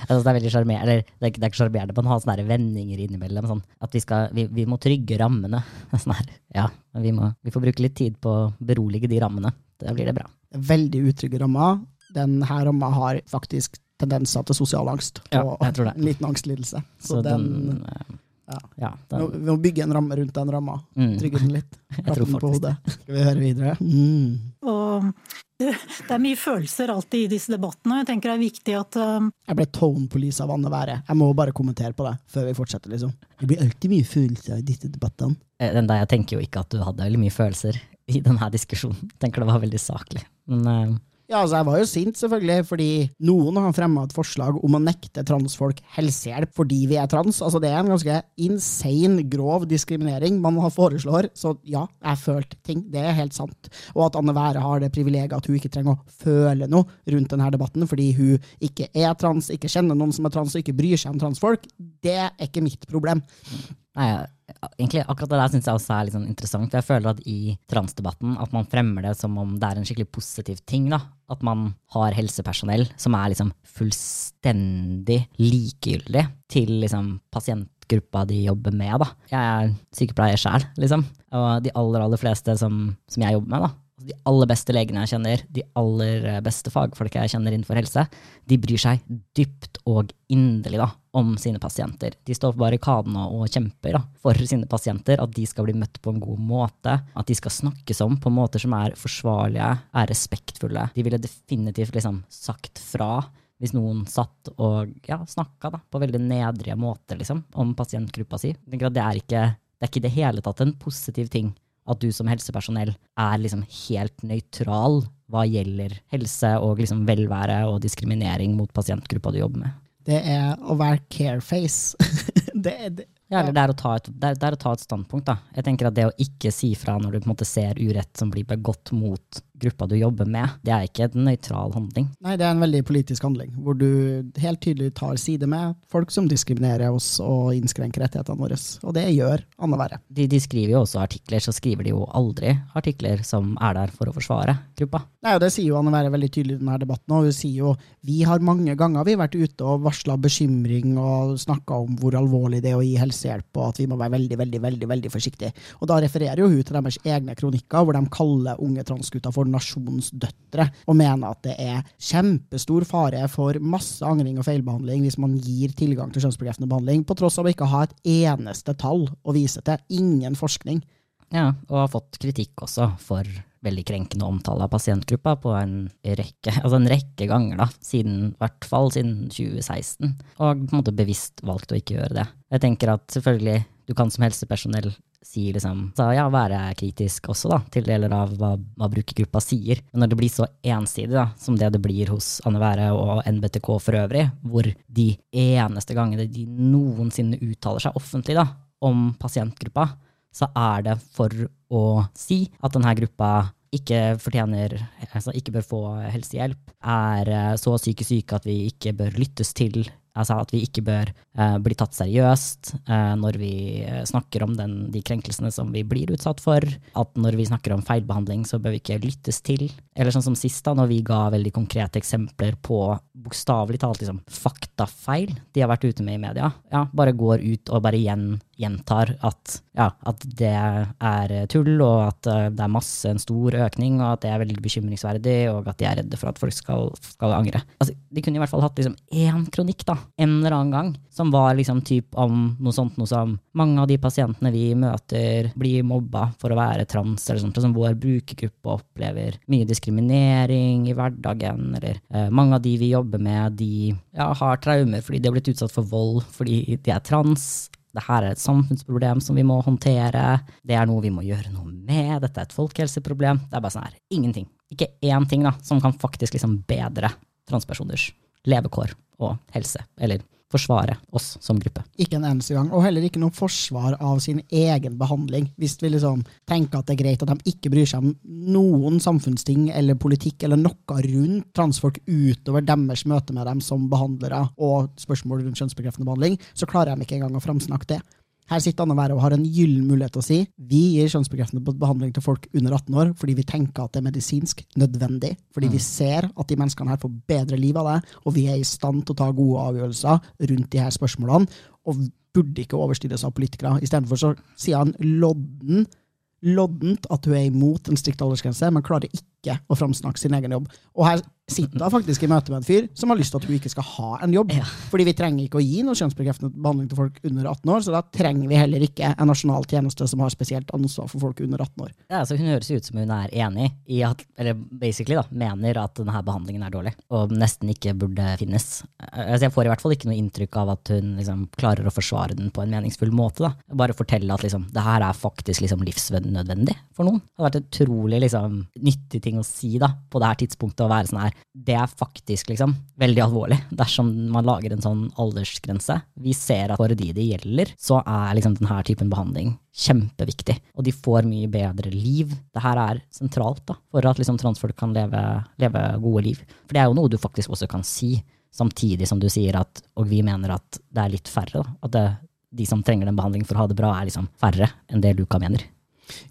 Altså, det er veldig sjarmerende, eller det er det er ikke sjarmerende, men ha sånne vendinger innimellom. Sånn, at vi, skal, vi, vi må trygge rammene. Sånn her, ja, vi, må, vi får bruke litt tid på å berolige de rammene. Da blir det bra. veldig utrygge rammer. Denne ramma har faktisk tendenser til sosial angst. Og ja, en liten angstlidelse. Så, Så den, den, eh, ja. ja, vi må- den, vi må bygge en ramme rundt den ramma. Mm. Trygge den litt. Klappe den på hodet. Skal vi høre videre? Mm. Og det, det er mye følelser alltid i disse debattene. Jeg tenker det er viktig at um, Jeg ble tone police av Anne Være. Jeg må bare kommentere på det før vi fortsetter. liksom. Det blir alltid mye følelser i disse debattene. Eh, Den der, jeg tenker jo ikke at du hadde veldig mye følelser i denne diskusjonen. Jeg tenker det var veldig saklig. Men eh, Ja, altså Jeg var jo sint, selvfølgelig, fordi noen har fremma et forslag om å nekte transfolk helsehjelp fordi vi er trans. Altså Det er en ganske insane, grov diskriminering man foreslår. Så ja, jeg følte ting. Det er helt sant. Og at Anne Være har det privilegiet at hun ikke trenger å føle noe rundt denne debatten fordi hun ikke er trans, ikke kjenner noen som er trans og ikke bryr seg om transfolk, det er ikke mitt problem. Nei, egentlig akkurat det der syns jeg også er litt sånn interessant. For jeg føler at i transdebatten at man fremmer det som om det er en skikkelig positiv ting. da. At man har helsepersonell som er liksom fullstendig likegyldig til liksom pasientgruppa de jobber med. da. Jeg er sykepleier sjæl, liksom. Og de aller, aller fleste som, som jeg jobber med, da, Altså, de aller beste legene jeg kjenner, de aller eh, beste fagfolka jeg kjenner innenfor helse, de bryr seg dypt og inderlig da, om sine pasienter. De står på barrikadene og kjemper da, for sine pasienter, at de skal bli møtt på en god måte, at de skal snakkes om på måter som er forsvarlige, er respektfulle. De ville definitivt liksom sagt fra hvis noen satt og ja, snakka på veldig nedrige måter liksom, om pasientgruppa si. Det er ikke det er ikke i det hele tatt en positiv ting at du som helsepersonell er liksom helt nøytral hva gjelder helse og liksom velvære og diskriminering mot pasientgruppa du jobber med. Det er å være careface. det, det, Ja, eller det er, et, det, er, det er å ta et standpunkt. da. Jeg tenker at Det å ikke si fra når du på en måte ser urett som blir begått mot gruppa du jobber med, det er ikke en nøytral handling. Nei, det er en veldig politisk handling, hvor du helt tydelig tar side med folk som diskriminerer oss og innskrenker rettighetene våre. Og det gjør Anne Være. De, de skriver jo også artikler, så skriver de jo aldri artikler som er der for å forsvare gruppa. Nei, og Det sier jo Anne Være veldig tydelig i denne debatten. og Hun sier jo vi har mange ganger vi har vært ute og varsla bekymring og snakka om hvor alvorlig det er å gi helsehjelp, og at vi må være veldig veldig, veldig, veldig forsiktige. Og Da refererer jo hun til deres egne kronikker, hvor de kaller unge transgutter for nasjonsdøtre, og mener at det er kjempestor fare for masse angring og feilbehandling hvis man gir tilgang til kjønnsbekreftende behandling, på tross av å ikke ha et eneste tall å vise til. Ingen forskning. Ja, og har fått kritikk også for veldig krenkende omtale av pasientgruppa på en rekke, altså en rekke ganger, da, siden, i hvert fall siden 2016. Og på en måte bevisst valgt å ikke gjøre det. Jeg tenker at selvfølgelig, du kan som helsepersonell si liksom, så ja, være kritisk også da, til deler av hva, hva brukergruppa sier. Men når det blir så ensidig da, som det det blir hos Anne Være og NBTK for øvrig, hvor de eneste gangene de noensinne uttaler seg offentlig da, om pasientgruppa, så er det for å si at denne gruppa ikke fortjener, altså ikke bør få helsehjelp, er eh, så psykisk syke at vi ikke bør lyttes til, altså at vi ikke bør eh, bli tatt seriøst eh, når vi eh, snakker om den, de krenkelsene som vi blir utsatt for, at når vi snakker om feilbehandling, så bør vi ikke lyttes til. Eller sånn som sist, da, når vi ga veldig konkrete eksempler på bokstavelig talt liksom, faktafeil de har vært ute med i media. Ja, bare går ut og bare igjen gjentar at, ja, at det er tull, og at eh, det er masse, en stor økning, og at det er veldig bekymringsverdig, og at de er redde for at folk skal, skal angre. Altså, de kunne i hvert fall hatt liksom én kronikk da, en eller annen gang, som var liksom typ om noe sånt noe som mange av de pasientene vi møter, blir mobba for å være trans, eller sånt, som vår brukergruppe opplever mye diskriminering i hverdagen, eller eh, mange av de vi jobber med, de ja, har traumer fordi de har blitt utsatt for vold fordi de er trans. Det her er et samfunnsproblem som vi må håndtere. Det er noe vi må gjøre noe med. Dette er et folkehelseproblem. Det er bare sånn her, ingenting. Ikke én ting da, som kan faktisk liksom bedre transpersoners levekår og helse, eller forsvare oss som gruppe. Ikke en eneste gang. Og heller ikke noe forsvar av sin egen behandling. Hvis vi liksom tenker at det er greit at de ikke bryr seg om noen samfunnsting eller politikk eller noe rundt transfolk utover deres møte med dem som behandlere og spørsmål rundt kjønnsbekreftende behandling, så klarer de ikke engang å framsnakke det. Her sitter Anne Være og har en gyllen mulighet til å si vi gir kjønnsbekreftende behandling til folk under 18 år fordi vi tenker at det er medisinsk nødvendig, fordi vi ser at de menneskene her får bedre liv av det, og vi er i stand til å ta gode avgjørelser rundt de her spørsmålene, og burde ikke overstilles av politikere. Istedenfor så sier han lodden, loddent at hun er imot en strikt aldersgrense, men klarer ikke å framsnakke sin egen jobb. Og her sitter hun faktisk i møte med en fyr som har lyst til at hun ikke skal ha en jobb. Ja. Fordi vi trenger ikke å gi noe kjønnsbekreftende behandling til folk under 18 år, så da trenger vi heller ikke en nasjonal tjeneste som har spesielt ansvar for folk under 18 år. Ja, så Hun høres ut som hun er enig i at, eller basically da, mener at denne behandlingen er dårlig, og nesten ikke burde finnes. Altså Jeg får i hvert fall ikke noe inntrykk av at hun liksom klarer å forsvare den på en meningsfull måte. da. Bare fortelle at liksom, det her er faktisk liksom livsnødvendig for noen. Det har vært et utrolig liksom, nyttig ting å si da, på det her tidspunktet. å være sånn her, Det er faktisk liksom, veldig alvorlig dersom man lager en sånn aldersgrense. Vi ser at for de det gjelder, så er liksom denne typen behandling kjempeviktig. Og de får mye bedre liv. Det her er sentralt da, for at liksom, transfolk kan leve, leve gode liv. For det er jo noe du faktisk også kan si, samtidig som du sier at Og vi mener at det er litt færre. Da. At det, de som trenger den behandlingen for å ha det bra, er liksom færre enn det Luka mener.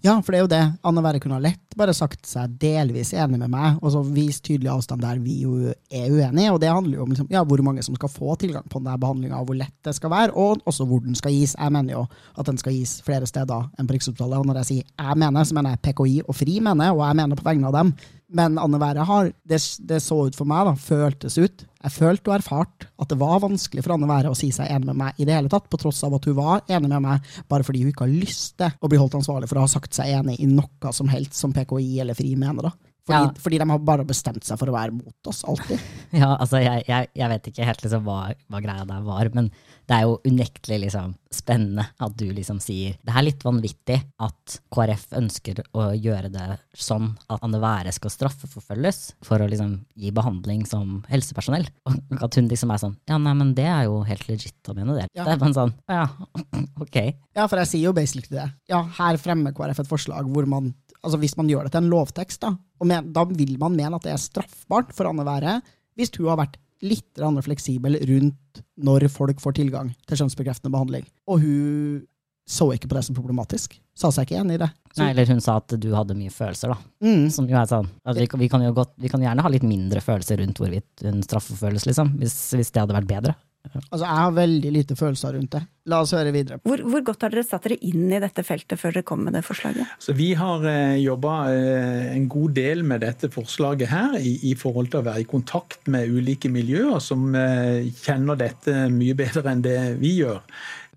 Ja, for det er jo det. Anne Være kunne ha lett bare sagt seg delvis enig med meg, og så vist tydelig avstand der vi jo er uenige. Og det handler jo om liksom, ja, hvor mange som skal få tilgang på denne behandlinga, og hvor lett det skal være, og også hvor den skal gis. Jeg mener jo at den skal gis flere steder enn på Rikshospitalet. Og når jeg sier jeg mener, så mener jeg PKI og FRI mener, og jeg mener på vegne av dem. Men Anne Være har det, det, så ut for meg, da, føltes ut. Jeg følte og erfart at det var vanskelig for Anne Være å si seg enig med meg i det hele tatt, på tross av at hun var enig med meg, bare fordi hun ikke har lyst til å bli holdt ansvarlig for å ha sagt seg enig i noe som helst som PKI eller FRI mener. da. Fordi, ja. fordi, de har bare bestemt seg for å være mot oss, alltid. Ja, altså, jeg, jeg, jeg vet ikke helt liksom hva, hva, greia der var, men det er jo unektelig liksom, spennende at du liksom sier Det er litt vanvittig at KrF ønsker å gjøre det sånn at Anne Være skal straffeforfølges for å liksom gi behandling som helsepersonell. Og at hun liksom er sånn Ja, nei, men det er jo helt legit å mene det. Ja. Det er bare sånn Ja, ok. Ja, for jeg sier jo basically det. Ja, her fremmer KrF et forslag hvor man altså Hvis man gjør det til en lovtekst, da, men, da vil man mene at det er straffbart for Anne Være hvis hun har vært litt fleksibel rundt når folk får tilgang til kjønnsbekreftende behandling. Og hun så ikke på det som problematisk. Sa seg ikke enig i det. Så, Nei, eller hun sa at du hadde mye følelser, da. Mm. Som jo er sånn Altså, vi, vi, kan jo godt, vi kan gjerne ha litt mindre følelser rundt hvorvidt hun straffeforfølges, liksom. Hvis, hvis det hadde vært bedre. Altså, Jeg har veldig lite følelser rundt det. La oss høre videre. Hvor, hvor, godt har dere satt dere inn i dette feltet før dere kom med det forslaget? Så Vi har eh, jobba eh, en god del med dette forslaget her, i, i, forhold til å være i kontakt med ulike miljøer som eh, kjenner dette mye bedre enn det vi gjør.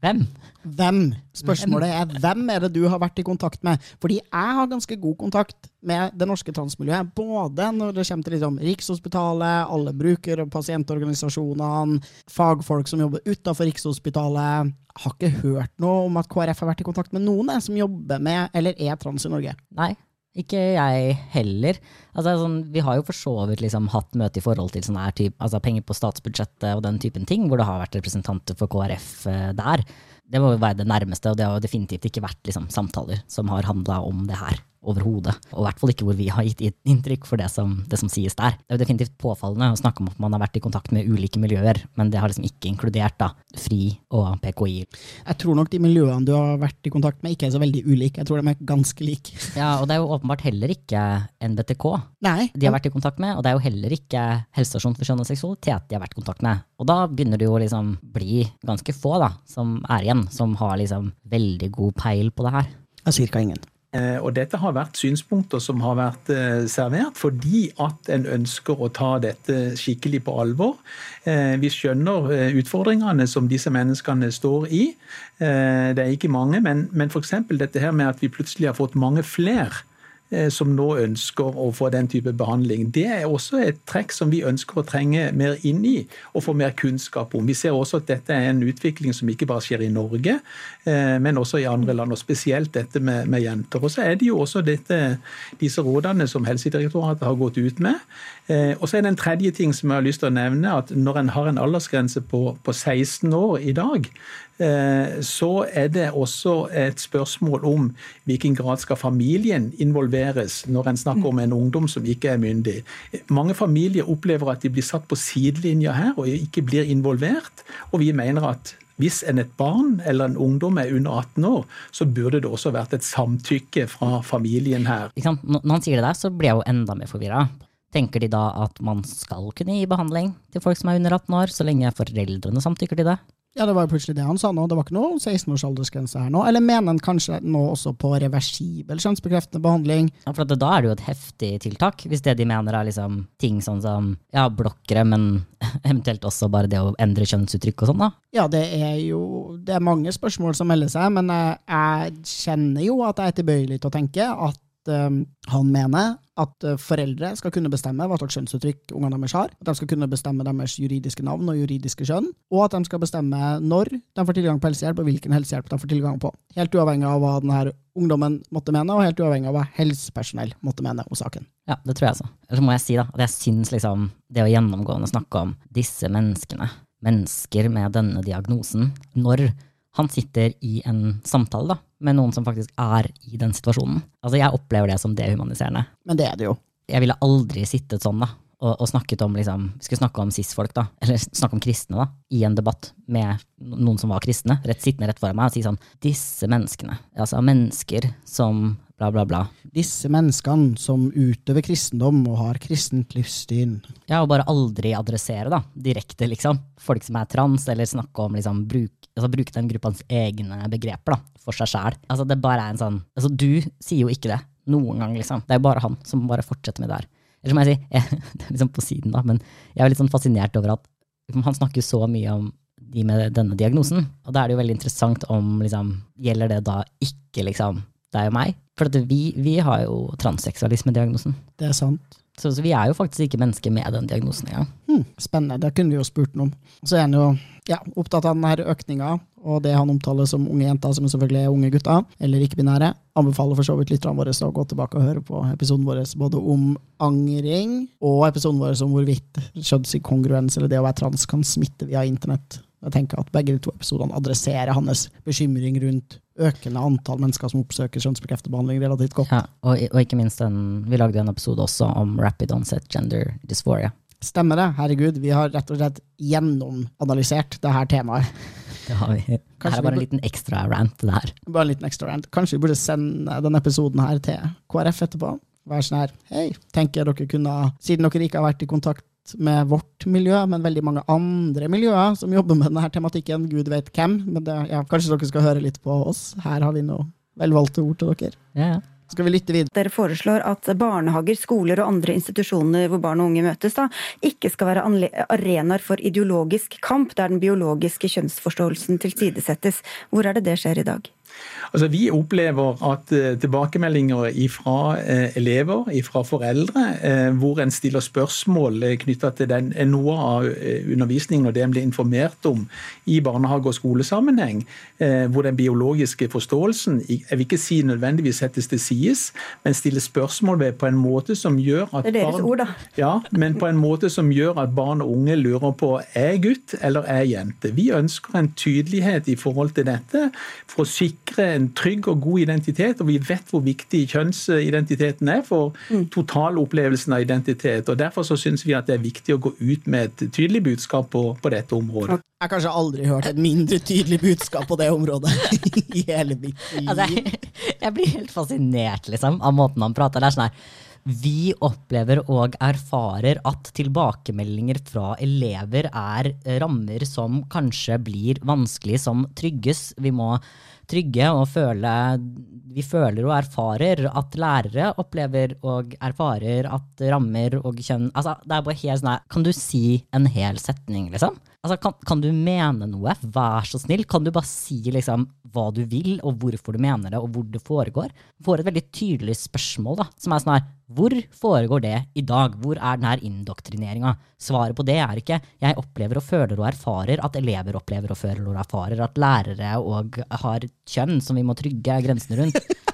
Hvem? Hvem? Spørsmålet er hvem er det du har vært i kontakt med? Fordi jeg har ganske god kontakt med det norske transmiljøet. Både når det kommer til liksom Rikshospitalet, alle bruker- og pasientorganisasjonene, fagfolk som jobber utafor Rikshospitalet. Jeg har ikke hørt noe om at KrF har vært i kontakt med noen som jobber med eller er trans i Norge. Nei, ikke jeg heller. Altså, sånn, vi har jo for så vidt liksom, hatt møte i forhold til sånn type, altså, penger på statsbudsjettet og den typen ting, hvor det har vært representanter for KrF eh, der. Det må jo være det nærmeste, og det har definitivt ikke vært liksom, samtaler som har handla om det her overhodet. Og i hvert fall ikke hvor vi har gitt inntrykk for det som, det som, sies der. Det er jo definitivt påfallende å snakke om at man har vært i kontakt med ulike miljøer, men det har liksom ikke inkludert da FRI og PKI. Jeg tror nok de miljøene du har vært i kontakt med, ikke er så veldig ulike. Jeg tror de er ganske like. Ja, og det er jo åpenbart heller ikke NBTK Nei. de har vært i kontakt med, og det er jo heller ikke Helsestasjon for kjønn og seksualitet de har vært i kontakt med. Og da begynner det jo liksom bli ganske få da, som er igjen, som har liksom veldig god peil på det her. Ja, cirka ingen. Eh, og dette har vært synspunkter som har vært eh, servert fordi at en ønsker å ta dette skikkelig på alvor. Eh, vi skjønner utfordringene som disse menneskene står i. Det er ikke mange, men, men f.eks. dette her med at vi plutselig har fått mange flere som nå ønsker å få den type behandling. Det er også et trekk som vi ønsker å trenge mer inn i og få mer kunnskap om. Vi ser også at dette er en utvikling som ikke bare skjer i Norge, eh, men også i andre land, og spesielt dette med, med jenter. Og så er det jo også dette, disse rådene som Helsedirektoratet har gått ut med. Eh, og så er det en tredje ting som jeg har lyst til å nevne, at når en har en aldersgrense på, på 16 år i dag, Eh, så er det også et spørsmål om hvilken grad skal familien involveres når en snakker om en ungdom som ikke er myndig. Mange familier opplever at de blir satt på sidelinja her og ikke blir involvert. Og vi mener at hvis en et barn eller en ungdom er under 18 år, så burde det også vært et samtykke fra familien her. Når han sier det der, så blir jeg jo enda mer forvirra. Tenker de da at man skal kunne gi behandling til folk som er under 18 år, så lenge foreldrene samtykker til det? Ja, det var jo plutselig det han sa nå. Det var ikke noe 16 års aldersgrense her nå. Eller mener han kanskje nå også på reversibel kjønnsbekreftende behandling? Ja, for Da er det jo et heftig tiltak, hvis det de mener er liksom ting sånn som ja, blokkere, men eventuelt også bare det å endre kjønnsuttrykk og sånn, da? Ja, det er jo det er mange spørsmål som melder seg, men jeg, jeg kjenner jo at jeg er tilbøyelig til å tenke at um, han mener at uh, foreldre skal kunne bestemme hva slags kjønnsuttrykk ungene deres har, at de skal kunne bestemme deres juridiske navn og juridiske kjønn, og at de skal bestemme når de får tilgang på helsehjelp, og hvilken helsehjelp de får tilgang på. Helt uavhengig av hva denne ungdommen måtte mene, og helt uavhengig av hva helsepersonell måtte mene om saken. Ja, det tror jeg altså. Eller så må jeg si da, at jeg syns liksom det å gjennomgående snakke om disse menneskene, mennesker med denne diagnosen, når han sitter i en samtale da, med noen som faktisk er i den situasjonen. Altså, Jeg opplever det som dehumaniserende. Men det er det jo. Jeg ville aldri sittet sånn da, og, og snakket om liksom, vi skulle snakke om cis-folk, da, eller snakke om kristne, da, i en debatt med noen som var kristne, rett sittende rett foran meg, og si sånn Disse menneskene, altså mennesker som bla, bla, bla. Disse menneskene som utøver kristendom og har kristent livssyn. Ja, og bare aldri adressere, da, direkte, liksom, folk som er trans, eller snakke om liksom bruk, altså bruke den gruppens egne begreper, da, for seg sjæl. Altså, det bare er en sånn Altså, du sier jo ikke det noen gang, liksom. Det er jo bare han som bare fortsetter med det her. Eller som jeg sier, jeg, det er liksom på siden, da, men jeg er litt sånn fascinert over at han snakker så mye om de med denne diagnosen, og da er det jo veldig interessant om liksom, gjelder det da ikke liksom deg og meg? For at vi, vi har jo transseksualisme-diagnosen. Det er sant. Så, så vi er jo faktisk ikke mennesker med den diagnosen engang. Hmm, spennende, det kunne vi jo spurt noen om. Så er han jo ja, opptatt av denne økninga, og det han omtaler som unge jenter, som selvfølgelig er unge gutter, eller ikke-binære. Anbefaler for så vidt lytterne våre å gå tilbake og høre på episoden vår både om angring, og episoden vår om hvorvidt kjønnsinkongruens eller det å være trans kan smitte via internett. Jeg tenker at Begge de to episodene adresserer hans bekymring rundt økende antall mennesker som oppsøker kjønnsbekreftet behandling relativt godt. Ja, og, og ikke minst en, vi lagde en episode også om rapid onset gender dysphoria. Stemmer det. Herregud, vi har rett og slett gjennomanalysert det her temaet. Det har vi. Her er bare en liten ekstra rant, det her. Bare en liten ekstra rant. Kanskje vi burde sende denne episoden her til KrF etterpå? Være sånn her, hei, tenker dere kunne, siden dere ikke har vært i kontakt med vårt miljø, men veldig mange andre miljøer som jobber med denne tematikken, gud vet hvem, men det, ja, kanskje dere skal høre litt på oss. Her har vi noe velvalgte ord til dere. Ja, ja. Skal vi lytte videre? Dere foreslår at barnehager, skoler og andre institusjoner hvor barn og unge møtes, da, ikke skal være arenaer for ideologisk kamp, der den biologiske kjønnsforståelsen tilsidesettes. Hvor er det det skjer i dag? Altså, vi opplever at eh, tilbakemeldinger fra elever, fra foreldre, eh, hvor en stiller spørsmål knytta til den, eh, noe av eh, undervisningen og det en blir informert om i barnehage- og skolesammenheng, eh, hvor den biologiske forståelsen jeg vil ikke si nødvendigvis settes til sides, men stiller spørsmål ved på en måte som gjør at barn, ord, ja, men på en måte som gjør at barn og unge lurer på er jeg gutt eller er jeg jente. Vi ønsker en tydelighet i forhold til dette for å sikre en trygg og god identitet. Og vi vet hvor viktig kjønnsidentiteten er for totalopplevelsen av identitet. og Derfor så syns vi at det er viktig å gå ut med et tydelig budskap på, på dette området. Jeg har kanskje aldri hørt et mindre tydelig budskap på det området i hele mitt liv. Altså, jeg, jeg blir helt fascinert liksom, av måten han prater. Det er sånn her vi opplever og erfarer at tilbakemeldinger fra elever er rammer som kanskje blir vanskelig som trygges. Vi må trygge og føle Vi føler og erfarer at lærere opplever og erfarer at rammer og kjønn Altså, det er bare helt sånn her Kan du si en hel setning, liksom? Altså, kan, kan du mene noe? Vær så snill. Kan du bare si liksom hva du vil, og hvorfor du mener det, og hvor det foregår? Får et veldig tydelig spørsmål, da, som er sånn her Hvor foregår det i dag? Hvor er den her indoktrineringa? Svaret på det er ikke Jeg opplever og føler og erfarer at elever opplever og føler og erfarer at lærere og har kjønn som vi må trygge grensene rundt.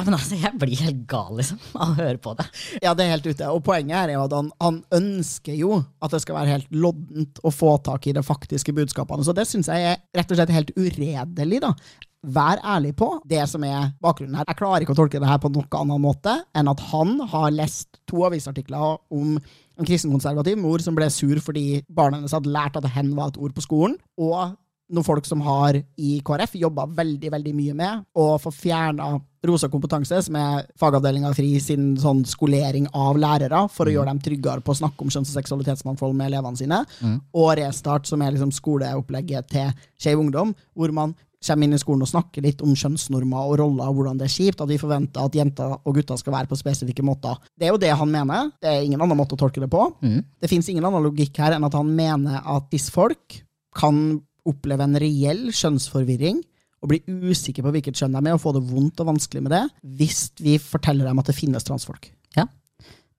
Ja, men altså, Jeg blir helt gal liksom, av å høre på det. Ja, det er helt ute. Og poenget her er jo at han, han ønsker jo at det skal være helt loddent å få tak i de faktiske budskapene. Så det syns jeg er rett og slett helt uredelig, da. Vær ærlig på det som er bakgrunnen her. Jeg klarer ikke å tolke det her på noen annen måte enn at han har lest to avisartikler om en kristenkonservativ mor som ble sur fordi barna hennes hadde lært at hen var et ord på skolen, og noen folk som har i KrF jobba veldig veldig mye med å få fjerna Rosa kompetanse, som er fagavdelinga FRI sin sånn skolering av lærere, for å gjøre dem tryggere på å snakke om kjønns- og seksualitetsmangfold med elevene sine, og Restart, som er liksom skoleopplegget til Skeiv Ungdom, hvor man kommer inn i skolen og snakker litt om kjønnsnormer og roller, og hvordan det er kjipt, at vi forventer at jenter og gutter skal være på spesifikke måter. Det er jo det han mener. Det er ingen annen måte å tolke det på. Det fins ingen annen logikk her enn at han mener at disse folk kan oppleve en reell kjønnsforvirring og bli usikre på hvilket kjønn de er og få det vondt og vanskelig med det, hvis vi forteller dem at det finnes transfolk. Ja,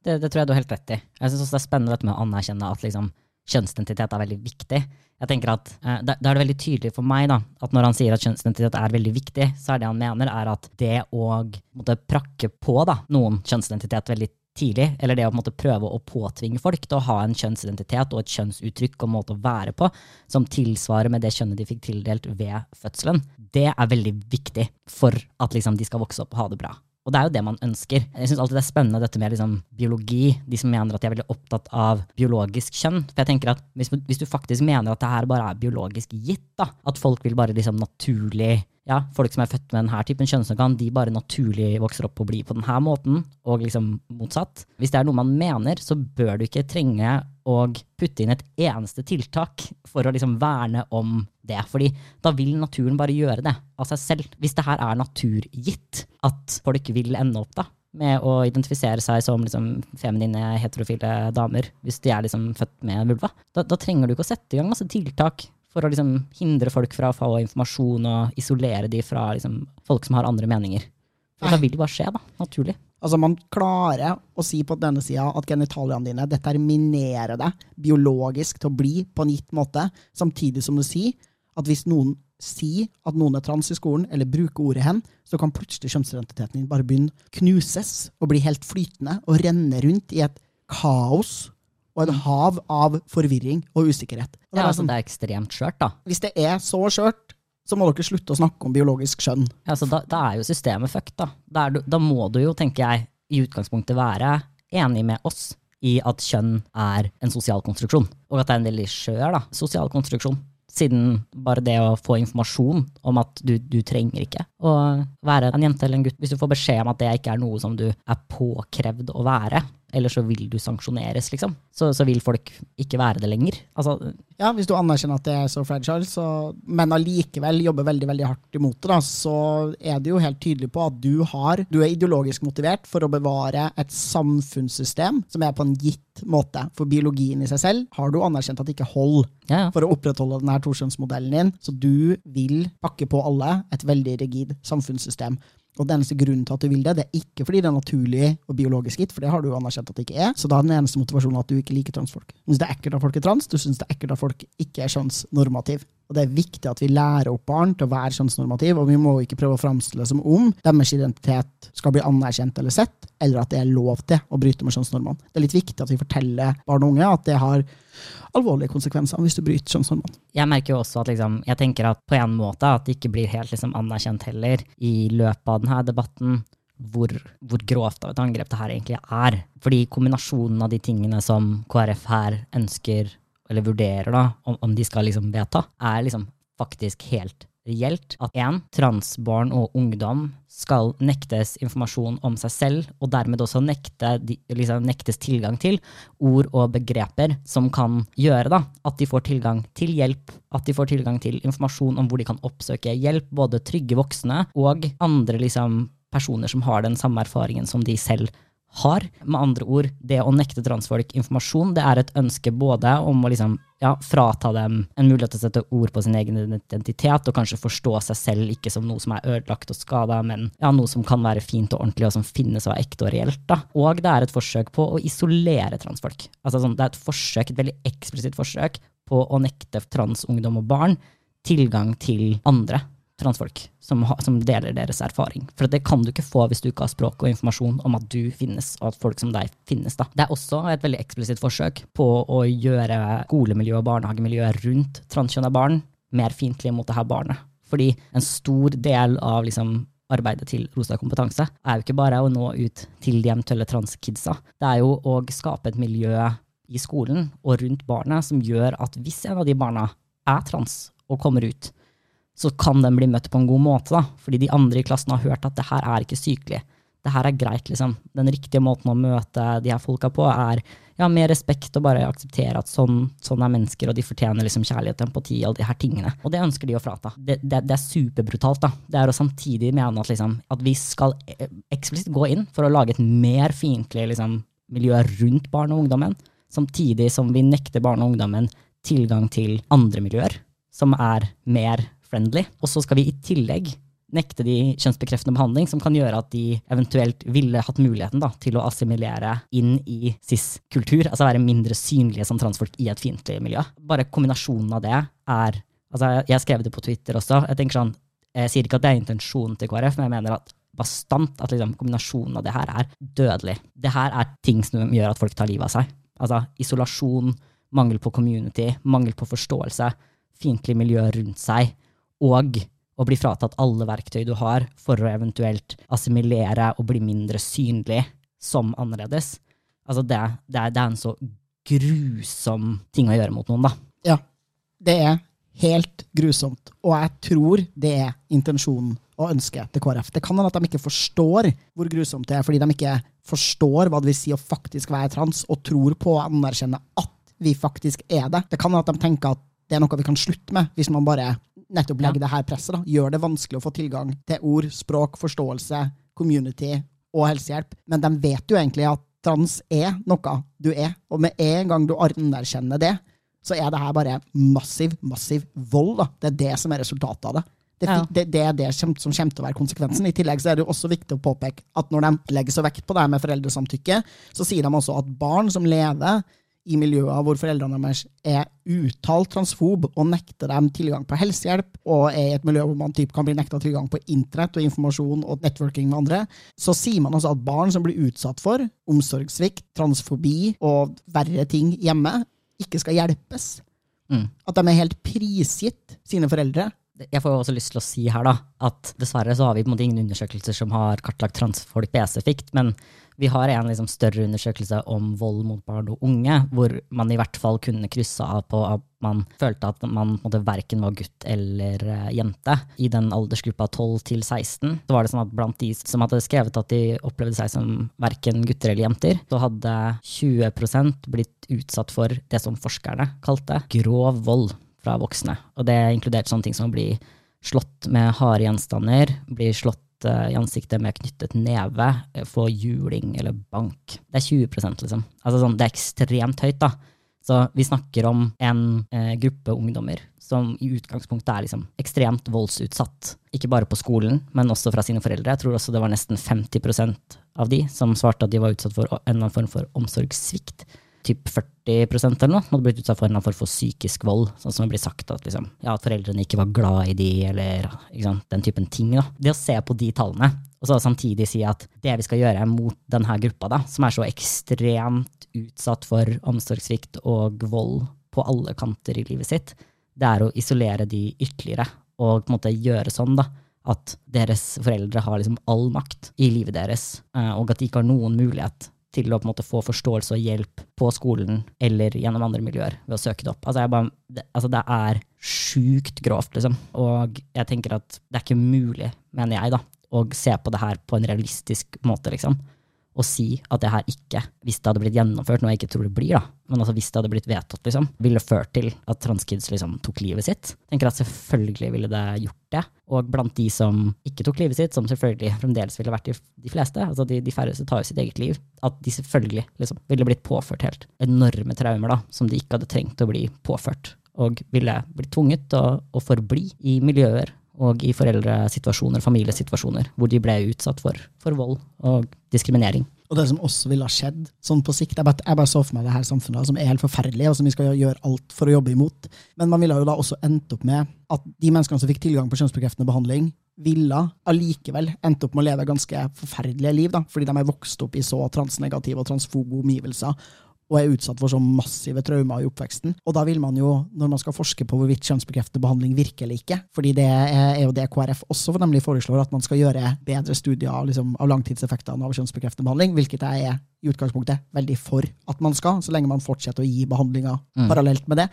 det, det tror jeg du har helt rett i. Jeg synes også det er spennende dette med å anerkjenne at liksom, kjønnsidentitet er veldig viktig. Jeg tenker at eh, da er det veldig tydelig for meg da, at når han sier at kjønnsidentitet er veldig viktig, så er det han mener, er at det å måtte, prakke på da, noen kjønnsidentitet veldig tidlig, eller det å på en måte, prøve å påtvinge folk til å ha en kjønnsidentitet og et kjønnsuttrykk og måte å være på som tilsvarer med det kjønnet de fikk tildelt ved fødselen, det er veldig viktig for at liksom, de skal vokse opp og ha det bra. Og det er jo det man ønsker. Jeg syns alltid det er spennende dette med liksom biologi, de som mener at de er veldig opptatt av biologisk kjønn. For jeg tenker at hvis, hvis du faktisk mener at det her bare er biologisk gitt, da, at folk vil bare liksom naturlig ja, folk som er født med denne typen kjønnsorgan, de bare naturlig vokser opp og blir på denne måten, og liksom motsatt. Hvis det er noe man mener, så bør du ikke trenge å putte inn et eneste tiltak for å liksom verne om det. Fordi da vil naturen bare gjøre det av seg selv. Hvis det her er naturgitt at folk vil ende opp da, med å identifisere seg som liksom, feminine, heterofile damer, hvis de er liksom født med vulva, da, da trenger du ikke å sette i gang masse tiltak for å liksom hindre folk fra å få informasjon og isolere de fra liksom folk som har andre meninger. For da vil det bare skje, da. Naturlig. Altså Man klarer å si på denne sida at genitaliene dine determinerer deg biologisk til å bli på en gitt måte, samtidig som du sier at hvis noen sier at noen er trans i skolen, eller bruker ordet hen, så kan plutselig kjønnsidentiteten din bare begynne knuses og bli helt flytende og renne rundt i et kaos og et hav av forvirring og usikkerhet. Og Ja, er altså sånn, det er ekstremt skjørt, da. hvis det er så skjørt, så må dere slutte å snakke om biologisk skjønn. Ja, så da, da er jo systemet fucked, da. Da, du, da må du jo, tenker jeg, i utgangspunktet være enig med oss i at kjønn er en sosial konstruksjon. Og at det er en veldig skjør da, sosial konstruksjon. Siden bare det å få informasjon om at du, du trenger ikke å være en jente eller en gutt, hvis du får beskjed om at det ikke er noe som du er påkrevd å være, eller så vil du sanksjoneres, liksom, så, så vil folk ikke være det lenger. Altså, Ja, hvis du anerkjenner at det er så fragile, så, men allikevel jobber veldig veldig hardt imot det, da, så er det jo helt tydelig på at du har Du er ideologisk motivert for å bevare et samfunnssystem som er på en gitt måte. For biologien i seg selv har du anerkjent at det ikke holder ja, ja. for å opprettholde denne toskjønnsmodellen din, så du vil pakke på alle et veldig rigid samfunnssystem. Og den eneste grunnen til at du vil det, det er ikke fordi det er naturlig og biologisk gitt, for det har du jo anerkjent at det ikke er. Så da er den eneste motivasjonen at du ikke liker transfolk. Du syns det er ekkelt at folk er trans, du syns det er ekkelt at folk ikke er kjønnsnormativ. Og det er viktig at vi lærer opp barn til å være kjønnsnormativ, og vi må ikke prøve å framstille det som om deres identitet skal bli anerkjent eller sett, eller at det er lov til å bryte med kjønnsnormene. Det er litt viktig at vi forteller barn og unge at det har alvorlige konsekvenser hvis du bryter kjønnsnormene. jeg merker jo også at liksom, jeg tenker at på en måte at det ikke blir helt liksom, anerkjent heller i løpet av denne debatten hvor, hvor grovt av et angrep det her egentlig er. Fordi kombinasjonen av de tingene som KrF her ønsker, eller vurderer da, om, om de skal liksom vedta, er liksom faktisk helt reelt at én, transbarn og ungdom skal nektes informasjon om seg selv, og dermed også nekte, liksom nektes tilgang til ord og begreper som kan gjøre da, at de får tilgang til hjelp, at de får tilgang til informasjon om hvor de kan oppsøke hjelp, både trygge voksne og andre liksom, personer som har den samme erfaringen som de selv har. Med andre ord, det å nekte transfolk informasjon, det er et ønske både om å liksom, ja, frata dem en mulighet til å sette ord på sin egen identitet, og kanskje forstå seg selv ikke som noe som er ødelagt og skada, men ja, noe som kan være fint og ordentlig, og som finnes og er ekte og reelt. Da. Og det er et forsøk på å isolere transfolk. Altså, sånn, det er et forsøk, et veldig eksplisitt forsøk på å nekte transungdom og barn tilgang til andre transfolk som, ha, som deler deres erfaring. For det kan du ikke få hvis du ikke har språk og informasjon om at du finnes, og at folk som deg finnes. Da. Det er også et veldig eksplisitt forsøk på å gjøre skolemiljø og barnehagemiljø rundt transkjønna barn mer fiendtlige mot det her barnet. Fordi en stor del av liksom, arbeidet til Rosa kompetanse er jo ikke bare å nå ut til de eventuelle transkidsa. Det er jo å skape et miljø i skolen og rundt barnet som gjør at hvis en av de barna er trans og kommer ut, så kan den bli møtt på en god måte, da. Fordi de andre i klassen har hørt at det her er ikke sykelig. Det her er greit, liksom. Den riktige måten å møte de her folka på er ja, med respekt og bare akseptere at sånn, sånn er mennesker, og de fortjener liksom kjærlighet, empati og de her tingene. Og det ønsker de å frata. Det, det, det er superbrutalt, da. Det er å samtidig mene at, liksom, at vi skal eksplisitt gå inn for å lage et mer fiendtlig liksom, miljø rundt barn og ungdommen, samtidig som vi nekter barn og ungdommen tilgang til andre miljøer som er mer friendly. Og så skal vi i tillegg nekte de kjønnsbekreftende behandling, som kan gjøre at de eventuelt ville hatt muligheten da, til å assimilere inn i cis-kultur, altså være mindre synlige som transfolk i et fiendtlig miljø. Bare kombinasjonen av det er altså Jeg skrev det på Twitter også. Jeg tenker sånn, jeg sier ikke at det er intensjonen til KrF, men jeg mener at bastant at liksom, kombinasjonen av det her er dødelig. Det her er ting som gjør at folk tar livet av seg. Altså isolasjon, mangel på community, mangel på forståelse, fiendtlig miljø rundt seg, og å bli fratatt alle verktøy du har for å eventuelt assimilere og bli mindre synlig som annerledes. Altså det, det, er, det er en så grusom ting å gjøre mot noen, da. Ja, det er helt grusomt. Og jeg tror det er intensjonen og ønsket til KrF. Det kan hende at de ikke forstår hvor grusomt det er, fordi de ikke forstår hva det vil si å faktisk være trans, og tror på å anerkjenne at vi faktisk er det. Det kan hende at de tenker at det er noe vi kan slutte med, hvis man bare nettopp legger ja. det her presset. da. Gjør det vanskelig å få tilgang til ord, språk, forståelse, community og helsehjelp. Men de vet jo egentlig at trans er noe du er, og med en gang du anerkjenner det, så er det her bare massiv, massiv vold. da. Det er det som er resultatet av det. Det, ja. det, det, er det som, som, kommer til å være konsekvensen. I tillegg så er det jo også viktig å påpeke at når de legger så vekt på det her med foreldresamtykke, så sier de også at barn som lever i miljøer hvor foreldrene deres er uttalt transfob og nekter dem tilgang på helsehjelp, og er i et miljø hvor man typ kan bli nekta tilgang på internett og informasjon og networking med andre, så sier man altså at barn som blir utsatt for omsorgssvikt, transfobi og verre ting hjemme, ikke skal hjelpes. Mm. At de er helt prisgitt sine foreldre. Jeg får også lyst til å si her da, at dessverre så har vi på en måte ingen undersøkelser som har kartlagt transfolk spesifikt, men vi har en liksom større undersøkelse om vold mot barn og unge, hvor man i hvert fall kunne krysse av på at man følte at man måtte verken var gutt eller uh, jente. I den aldersgruppa 12 til 16 så var det sånn at blant de som hadde skrevet at de opplevde seg som verken gutter eller jenter, så hadde 20% blitt utsatt for det som forskerne kalte grov vold fra voksne. Og det inkluderte sånne ting som å bli slått med harde gjenstander, bli slått i ansiktet med knyttet neve, eh, få juling eller bank. Det er 20% liksom. Altså sånn, det er ekstremt høyt, da. Så vi snakker om en eh, gruppe ungdommer som i utgangspunktet er liksom ekstremt voldsutsatt. Ikke bare på skolen, men også fra sine foreldre. Jeg tror også det var nesten 50% av de som svarte at de var utsatt for en eller annen form for omsorgssvikt typ 40% eller noe hadde blitt utsatt for en form for psykisk vold. Sånn som det blir sagt at, liksom, ja, at foreldrene ikke var glad i de, eller sant, den typen ting. Da. Det å se på de tallene, og så samtidig si at det vi skal gjøre mot denne gruppa, da, som er så ekstremt utsatt for omsorgssvikt og vold på alle kanter i livet sitt, det er å isolere de ytterligere og på en måte gjøre sånn da, at deres foreldre har liksom all makt i livet deres, eh, og at de ikke har noen mulighet til å på en måte få forståelse og hjelp på skolen eller gjennom andre miljøer ved å søke det opp. Altså, bare, det, altså det, er sjukt grovt, liksom. Og jeg tenker at det er ikke mulig, mener jeg, da, å se på det her på en realistisk måte, liksom å si at det her ikke, hvis det hadde blitt gjennomført, noe jeg ikke tror det blir, da, men altså hvis det hadde blitt vedtatt, liksom, ville ført til at transkids liksom tok livet sitt. Jeg tenker at selvfølgelig ville det gjort det. Og blant de som ikke tok livet sitt, som selvfølgelig fremdeles ville vært de, fleste, altså de, de, færreste tar jo sitt eget liv, at de selvfølgelig liksom ville blitt påført helt enorme traumer da, som de ikke hadde trengt å bli påført. Og ville blitt tvunget til å, å forbli i miljøer og i foreldresituasjoner, familiesituasjoner, hvor de ble utsatt for, for, vold og diskriminering. Og det som også ville ha skjedd sånn på sikt Jeg bare, jeg bare så for meg det her samfunnet som er helt forferdelig, og som vi skal gjøre alt for å jobbe imot. Men man ville jo da også endt opp med at de menneskene som fikk tilgang på kjønnsbekreftende behandling, ville allikevel endt opp med å leve ganske forferdelige liv, da, fordi de er vokst opp i så transnegative og transfobe omgivelser og er utsatt for så massive traumer i oppveksten. Og da vil man jo, når man skal forske på hvorvidt kjønnsbekreftende behandling virker eller ikke, fordi det er jo det KrF også nemlig foreslår, at man skal gjøre bedre studier liksom, av langtidseffektene av kjønnsbekreftende behandling, hvilket jeg er i utgangspunktet veldig for at man skal, så lenge man fortsetter å gi behandlinger mm. parallelt med det.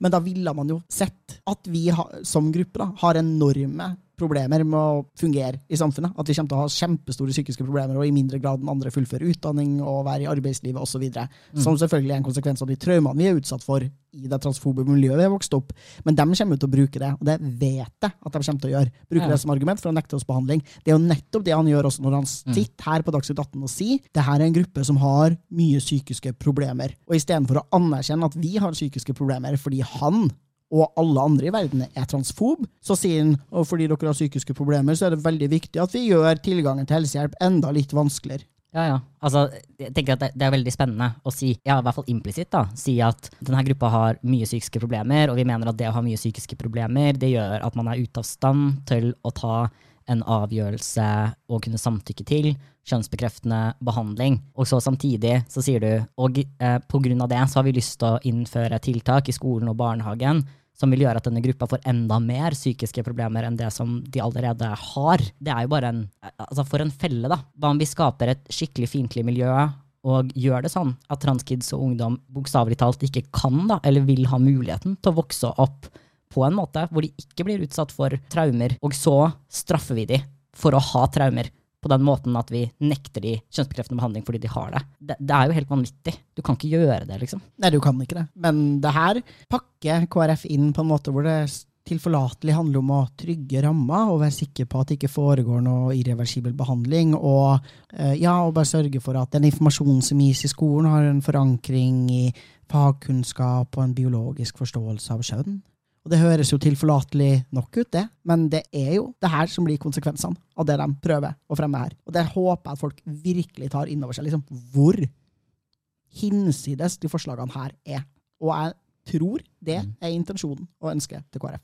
Men da ville man jo sett at vi ha, som gruppe da, har enorme problemer med å fungere i samfunnet. At vi kommer til å ha kjempestore psykiske problemer og i mindre grad enn andre fullføre utdanning og være i arbeidslivet osv. Mm. Som selvfølgelig er en konsekvens av de traumene vi er utsatt for i det transfobe miljøet vi har vokst opp. Men de kommer til å bruke det, og det vet jeg at de kommer til å gjøre. Bruke ja. det som argument for å nekte oss behandling. Det er jo nettopp det han gjør også når han mm. sitter her på Dagsnytt 18 og sier det her er en gruppe som har mye psykiske problemer. Og istedenfor å anerkjenne at vi har psykiske problemer fordi han og alle andre i verden er transfob, så sier han og fordi dere har psykiske problemer, så er det veldig viktig at vi gjør tilgangen til helsehjelp enda litt vanskeligere. Ja, ja. Altså, jeg tenker at det, er veldig spennende å si, ja, i hvert fall implisitt, da, si at denne gruppa har mye psykiske problemer, og vi mener at det å ha mye psykiske problemer, det gjør at man er ute av stand til å ta en avgjørelse og kunne samtykke til kjønnsbekreftende behandling. Og så samtidig så sier du og eh, på grunn av det så har vi lyst til å innføre tiltak i skolen og barnehagen som vil gjøre at denne gruppa får enda mer psykiske problemer enn det som de allerede har. Det er jo bare en Altså, for en felle, da. Hva om vi skaper et skikkelig fiendtlig miljø og gjør det sånn at transkids og ungdom bokstavelig talt ikke kan, da, eller vil ha muligheten til å vokse opp på en måte hvor de ikke blir utsatt for traumer, og så straffer vi de for å ha traumer på den måten at vi nekter de kjønnsbekreftende behandling fordi de har det. det. det. er jo helt vanvittig. Du kan ikke gjøre det, liksom. Nei, du kan ikke det. Men det her pakker KrF inn på en måte hvor det tilforlatelig handler om å trygge rammer og være sikker på at det ikke foregår noe irreversibel behandling. Og eh, ja, og bare sørge for at den informasjonen som gis i skolen, har en forankring i fagkunnskap og en biologisk forståelse av kjønn. Og Det høres jo tilforlatelig nok ut, det, men det er jo det her som blir konsekvensene av det de prøver å fremme her. Og det håper jeg at folk virkelig tar inn over seg. liksom, Hvor hinsides de forslagene her er. Og jeg tror det mm. er intensjonen og ønsket til KrF.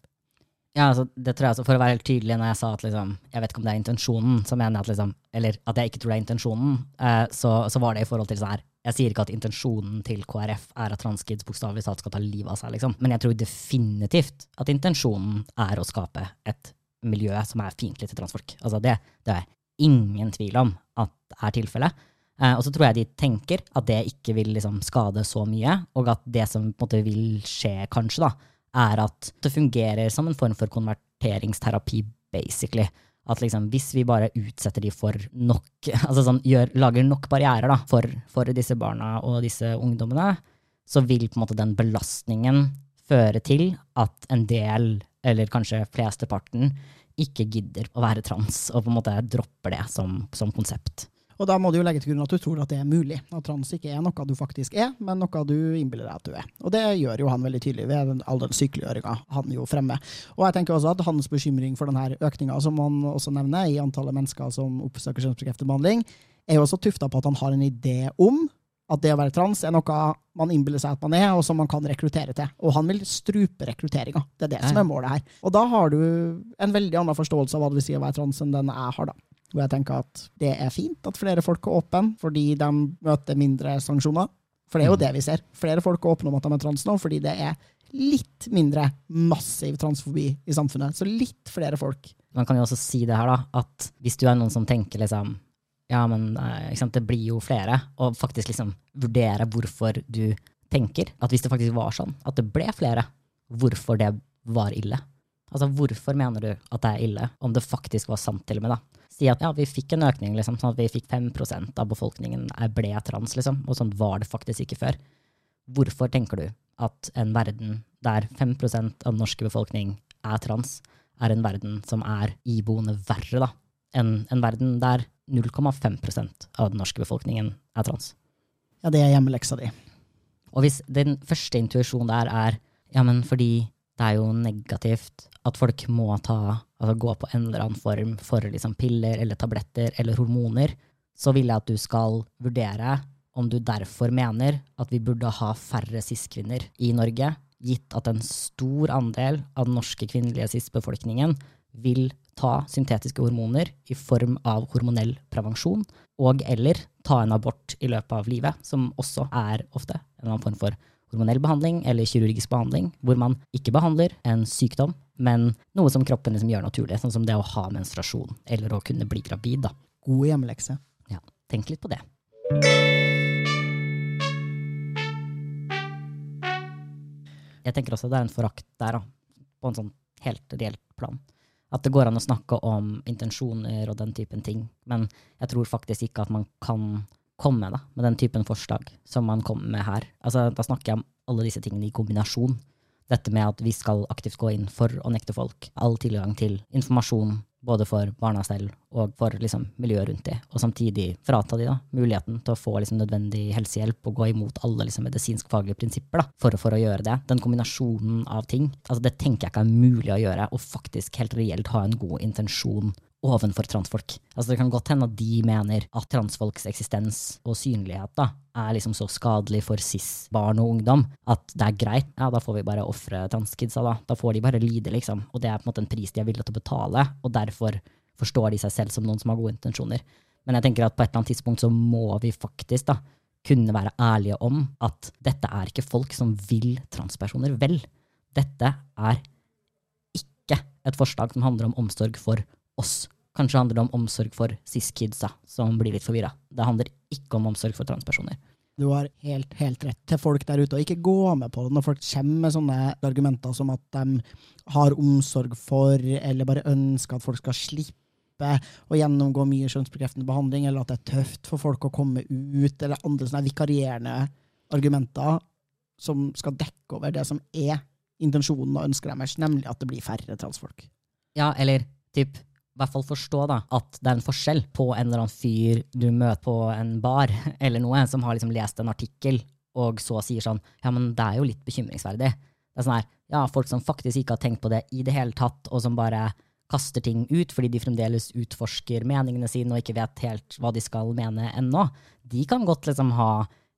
Ja, altså, det tror jeg altså, For å være helt tydelig, når jeg sa at liksom, jeg vet ikke om det er intensjonen, så mener jeg at liksom, eller at jeg ikke tror det er intensjonen, eh, så, så, var det i forhold til sånn her Jeg sier ikke at intensjonen til KrF er at transkids bokstavelig talt skal ta livet av seg, liksom. Men jeg tror definitivt at intensjonen er å skape et miljø som er fiendtlig til transfolk. Altså, det, det er ingen tvil om at er tilfellet. Eh, og så tror jeg de tenker at det ikke vil liksom, skade så mye, og at det som måte vil skje, kanskje, da, er at det fungerer som en form for konverteringsterapi, basically. At liksom, hvis vi bare utsetter de for nok altså sånn, gjør, Lager nok barrierer da, for, for, disse barna og disse ungdommene, så vil på en måte den belastningen føre til at en del, eller kanskje flesteparten, ikke gidder å være trans, og på en måte dropper det som, som konsept. Og da må du jo legge til grunn at du tror at det er mulig. At trans ikke er noe du faktisk er, men noe du innbiller deg at du er. Og det gjør jo han veldig tydelig ved all den sykeliggjøringa han jo fremmer. Og jeg tenker også at hans bekymring for denne økninga, som han også nevner, i antallet mennesker som oppsøker kjønnsbekreftet behandling, er jo også tufta på at han har en idé om at det å være trans er noe man innbiller seg at man er, og som man kan rekruttere til. Og han vil strupe rekrutteringa. Det er det som er målet her. Og da har du en veldig annen forståelse av hva det vil si å være trans enn den jeg har, da. Og jeg tenker at det er fint at flere folk er åpne, fordi de møter mindre sanksjoner. For det er jo mm. det vi ser. Flere folk er åpne om at de er trans nå, fordi det er litt mindre massiv transfobi i samfunnet. Så litt flere folk. Man kan jo også si det her, da, at hvis du er noen som tenker liksom ja, men eh, det blir jo flere, og faktisk liksom vurdere hvorfor du tenker at hvis det faktisk var sånn, at det ble flere, hvorfor det var ille. Altså, hvorfor mener du at det er ille, om det faktisk var sant til og med, da? Si at ja, vi fikk en økning, liksom, sånn at vi fikk 5% av befolkningen ble trans, liksom, og sånn var det faktisk ikke før. Hvorfor tenker du at en verden der 5 av den norske befolkning er trans, er en verden som er iboende verre da, enn en verden der 0,5 av den norske befolkningen er trans? Ja, det er hjemmeleksa di. Og hvis den første intuisjonen der er ja, men fordi det er jo negativt at folk må ta, altså gå på en eller annen form for liksom piller eller tabletter eller hormoner, så vil jeg at du skal vurdere om du derfor mener at vi burde ha færre cis-kvinner i Norge, gitt at en stor andel av den norske kvinnelige cis-befolkningen vil ta syntetiske hormoner i form av hormonell prevensjon, og eller ta en abort i løpet av livet, som også er ofte en eller annen form for hormonell behandling eller kirurgisk behandling, hvor man ikke behandler en sykdom, men noe som kroppen liksom gjør naturlig, sånn som det å ha menstruasjon eller å kunne bli gravid. Da. God hjemmelekse. Ja, tenk litt på det. Jeg tenker også det er en forakt der, da, på en sånn helt reelt plan. At det går an å snakke om intensjoner og den typen ting, men jeg tror faktisk ikke at man kan komme da, med den typen forslag som man kommer med her. Altså, da snakker jeg om alle disse tingene i kombinasjon. Dette med at vi skal aktivt gå inn for å nekte folk all tilgang til informasjon, både for barna selv og for liksom, miljøet rundt dem, og samtidig frata de da, muligheten til å få liksom, nødvendig helsehjelp og gå imot alle liksom, medisinskfaglige prinsipper da, for, for, å gjøre det. Den kombinasjonen av ting, altså, det tenker jeg ikke er mulig å gjøre, og faktisk helt reelt ha en god intensjon ovenfor transfolk. Altså Det kan godt hende at de mener at transfolks eksistens og synlighet da, er liksom så skadelig for cis-barn og ungdom at det er greit. Ja, da får vi bare ofre transkidsa, da. Da får de bare lide, liksom. Og det er på en måte en pris de er villige til å betale, og derfor forstår de seg selv som noen som har gode intensjoner. Men jeg tenker at på et eller annet tidspunkt så må vi faktisk da kunne være ærlige om at dette er ikke folk som vil transpersoner vel. Dette er ikke et forslag som handler om omsorg for oss. Kanskje handler det om omsorg for cis-kidsa, som blir litt forvirra. Det handler ikke om omsorg for transpersoner. Du har helt, helt rett til folk der ute, og ikke gå med på det når folk kommer med sånne argumenter som at de har omsorg for, eller bare ønsker at folk skal slippe å gjennomgå mye skjønnsbekreftende behandling, eller at det er tøft for folk å komme ut, eller andre sånne vikarierende argumenter som skal dekke over det som er intensjonen og ønsket deres, nemlig at det blir færre transfolk. Ja, eller typ hvert fall forstå da, at det er en forskjell på en eller annen fyr du møter på en bar, eller noe, som har liksom lest en artikkel, og så sier sånn Ja, men det er jo litt bekymringsverdig. Det er sånn her, ja, Folk som faktisk ikke har tenkt på det i det hele tatt, og som bare kaster ting ut fordi de fremdeles utforsker meningene sine og ikke vet helt hva de skal mene ennå, de kan godt liksom ha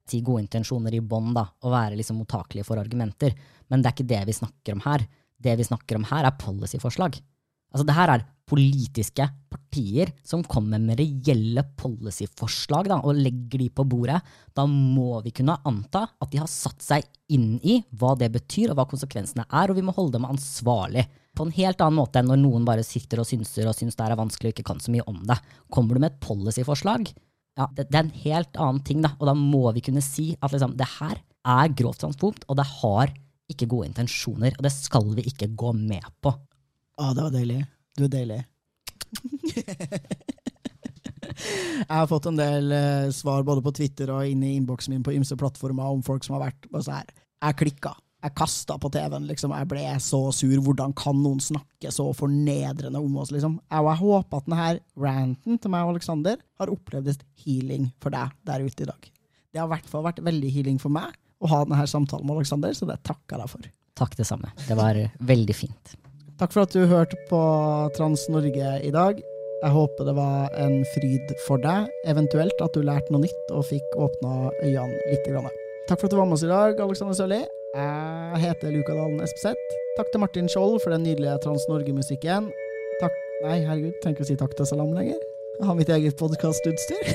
ti gode intensjoner i bånd og være liksom mottakelige for argumenter. Men det er ikke det vi snakker om her. Det vi snakker om her, er policyforslag. Altså, det her er politiske partier som kommer med reelle policyforslag da, og legger de på bordet. Da må vi kunne anta at de har satt seg inn i hva det betyr, og hva konsekvensene er, og vi må holde dem ansvarlig. På en helt annen måte enn når noen bare sitter og synser og syns det er vanskelig og ikke kan så mye om det. Kommer du med et policyforslag, ja, det, det, er en helt annen ting, da, og da må vi kunne si at liksom, det her er grovt transfobt, og det har ikke gode intensjoner, og det skal vi ikke gå med på. Å, det var deilig. Du er deilig. jeg har fått en del uh, svar både på Twitter og inn i innboksen min på ymse plattformer om folk som har vært bare så her. Jeg klikka. Jeg kasta på TV-en. liksom, Jeg ble så sur. Hvordan kan noen snakke så fornedrende om oss? liksom? Jeg, jeg håper at denne ranten til meg og Aleksander har opplevd et healing for deg der ute i dag. Det har i hvert fall vært veldig healing for meg å ha denne samtalen med Aleksander, så det takker jeg deg for. Takk, det samme. Det var veldig fint. Takk for at du hørte på Trans-Norge i dag. Jeg håper det var en fryd for deg, eventuelt at du lærte noe nytt og fikk åpna øynene litt. Takk for at du var med oss i dag, Alexander Sørli. Jeg heter Luka Dalen Espeseth. Takk til Martin Skjold for den nydelige Trans-Norge-musikken. Takk Nei, herregud, trenger ikke å si takk til Salam lenger. Jeg har mitt eget podkastutstyr.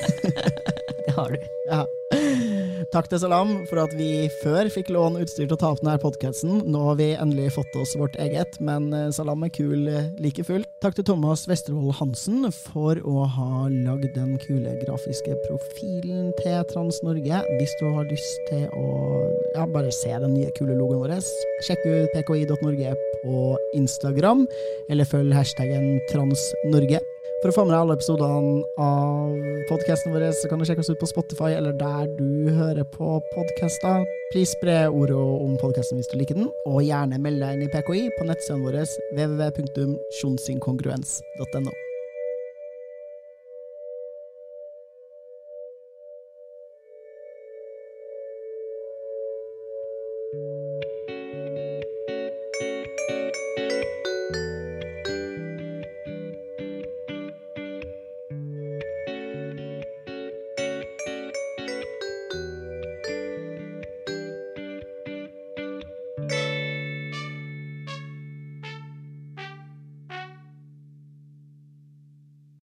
det har du. Ja. Takk til Salam for at vi før fikk låne utstyr til å ta opp denne podkasten. Nå har vi endelig fått oss vårt eget, men eh, Salam er kul eh, like fullt. Takk til Thomas Westervold Hansen for å ha lagd den kule grafiske profilen til Trans-Norge. Hvis du har lyst til å ja, bare se den nye, kule logoen vår, sjekk ut pki.norge på Instagram, eller følg hashtaggen transnorge. For å få med deg alle episodene av podkasten vår, så kan du sjekke oss ut på Spotify eller der du hører på podkaster. Please spre ordet om podkasten hvis du liker den, og gjerne meld deg inn i PKI på nettsidene våre www.sjonsinkongruens.no.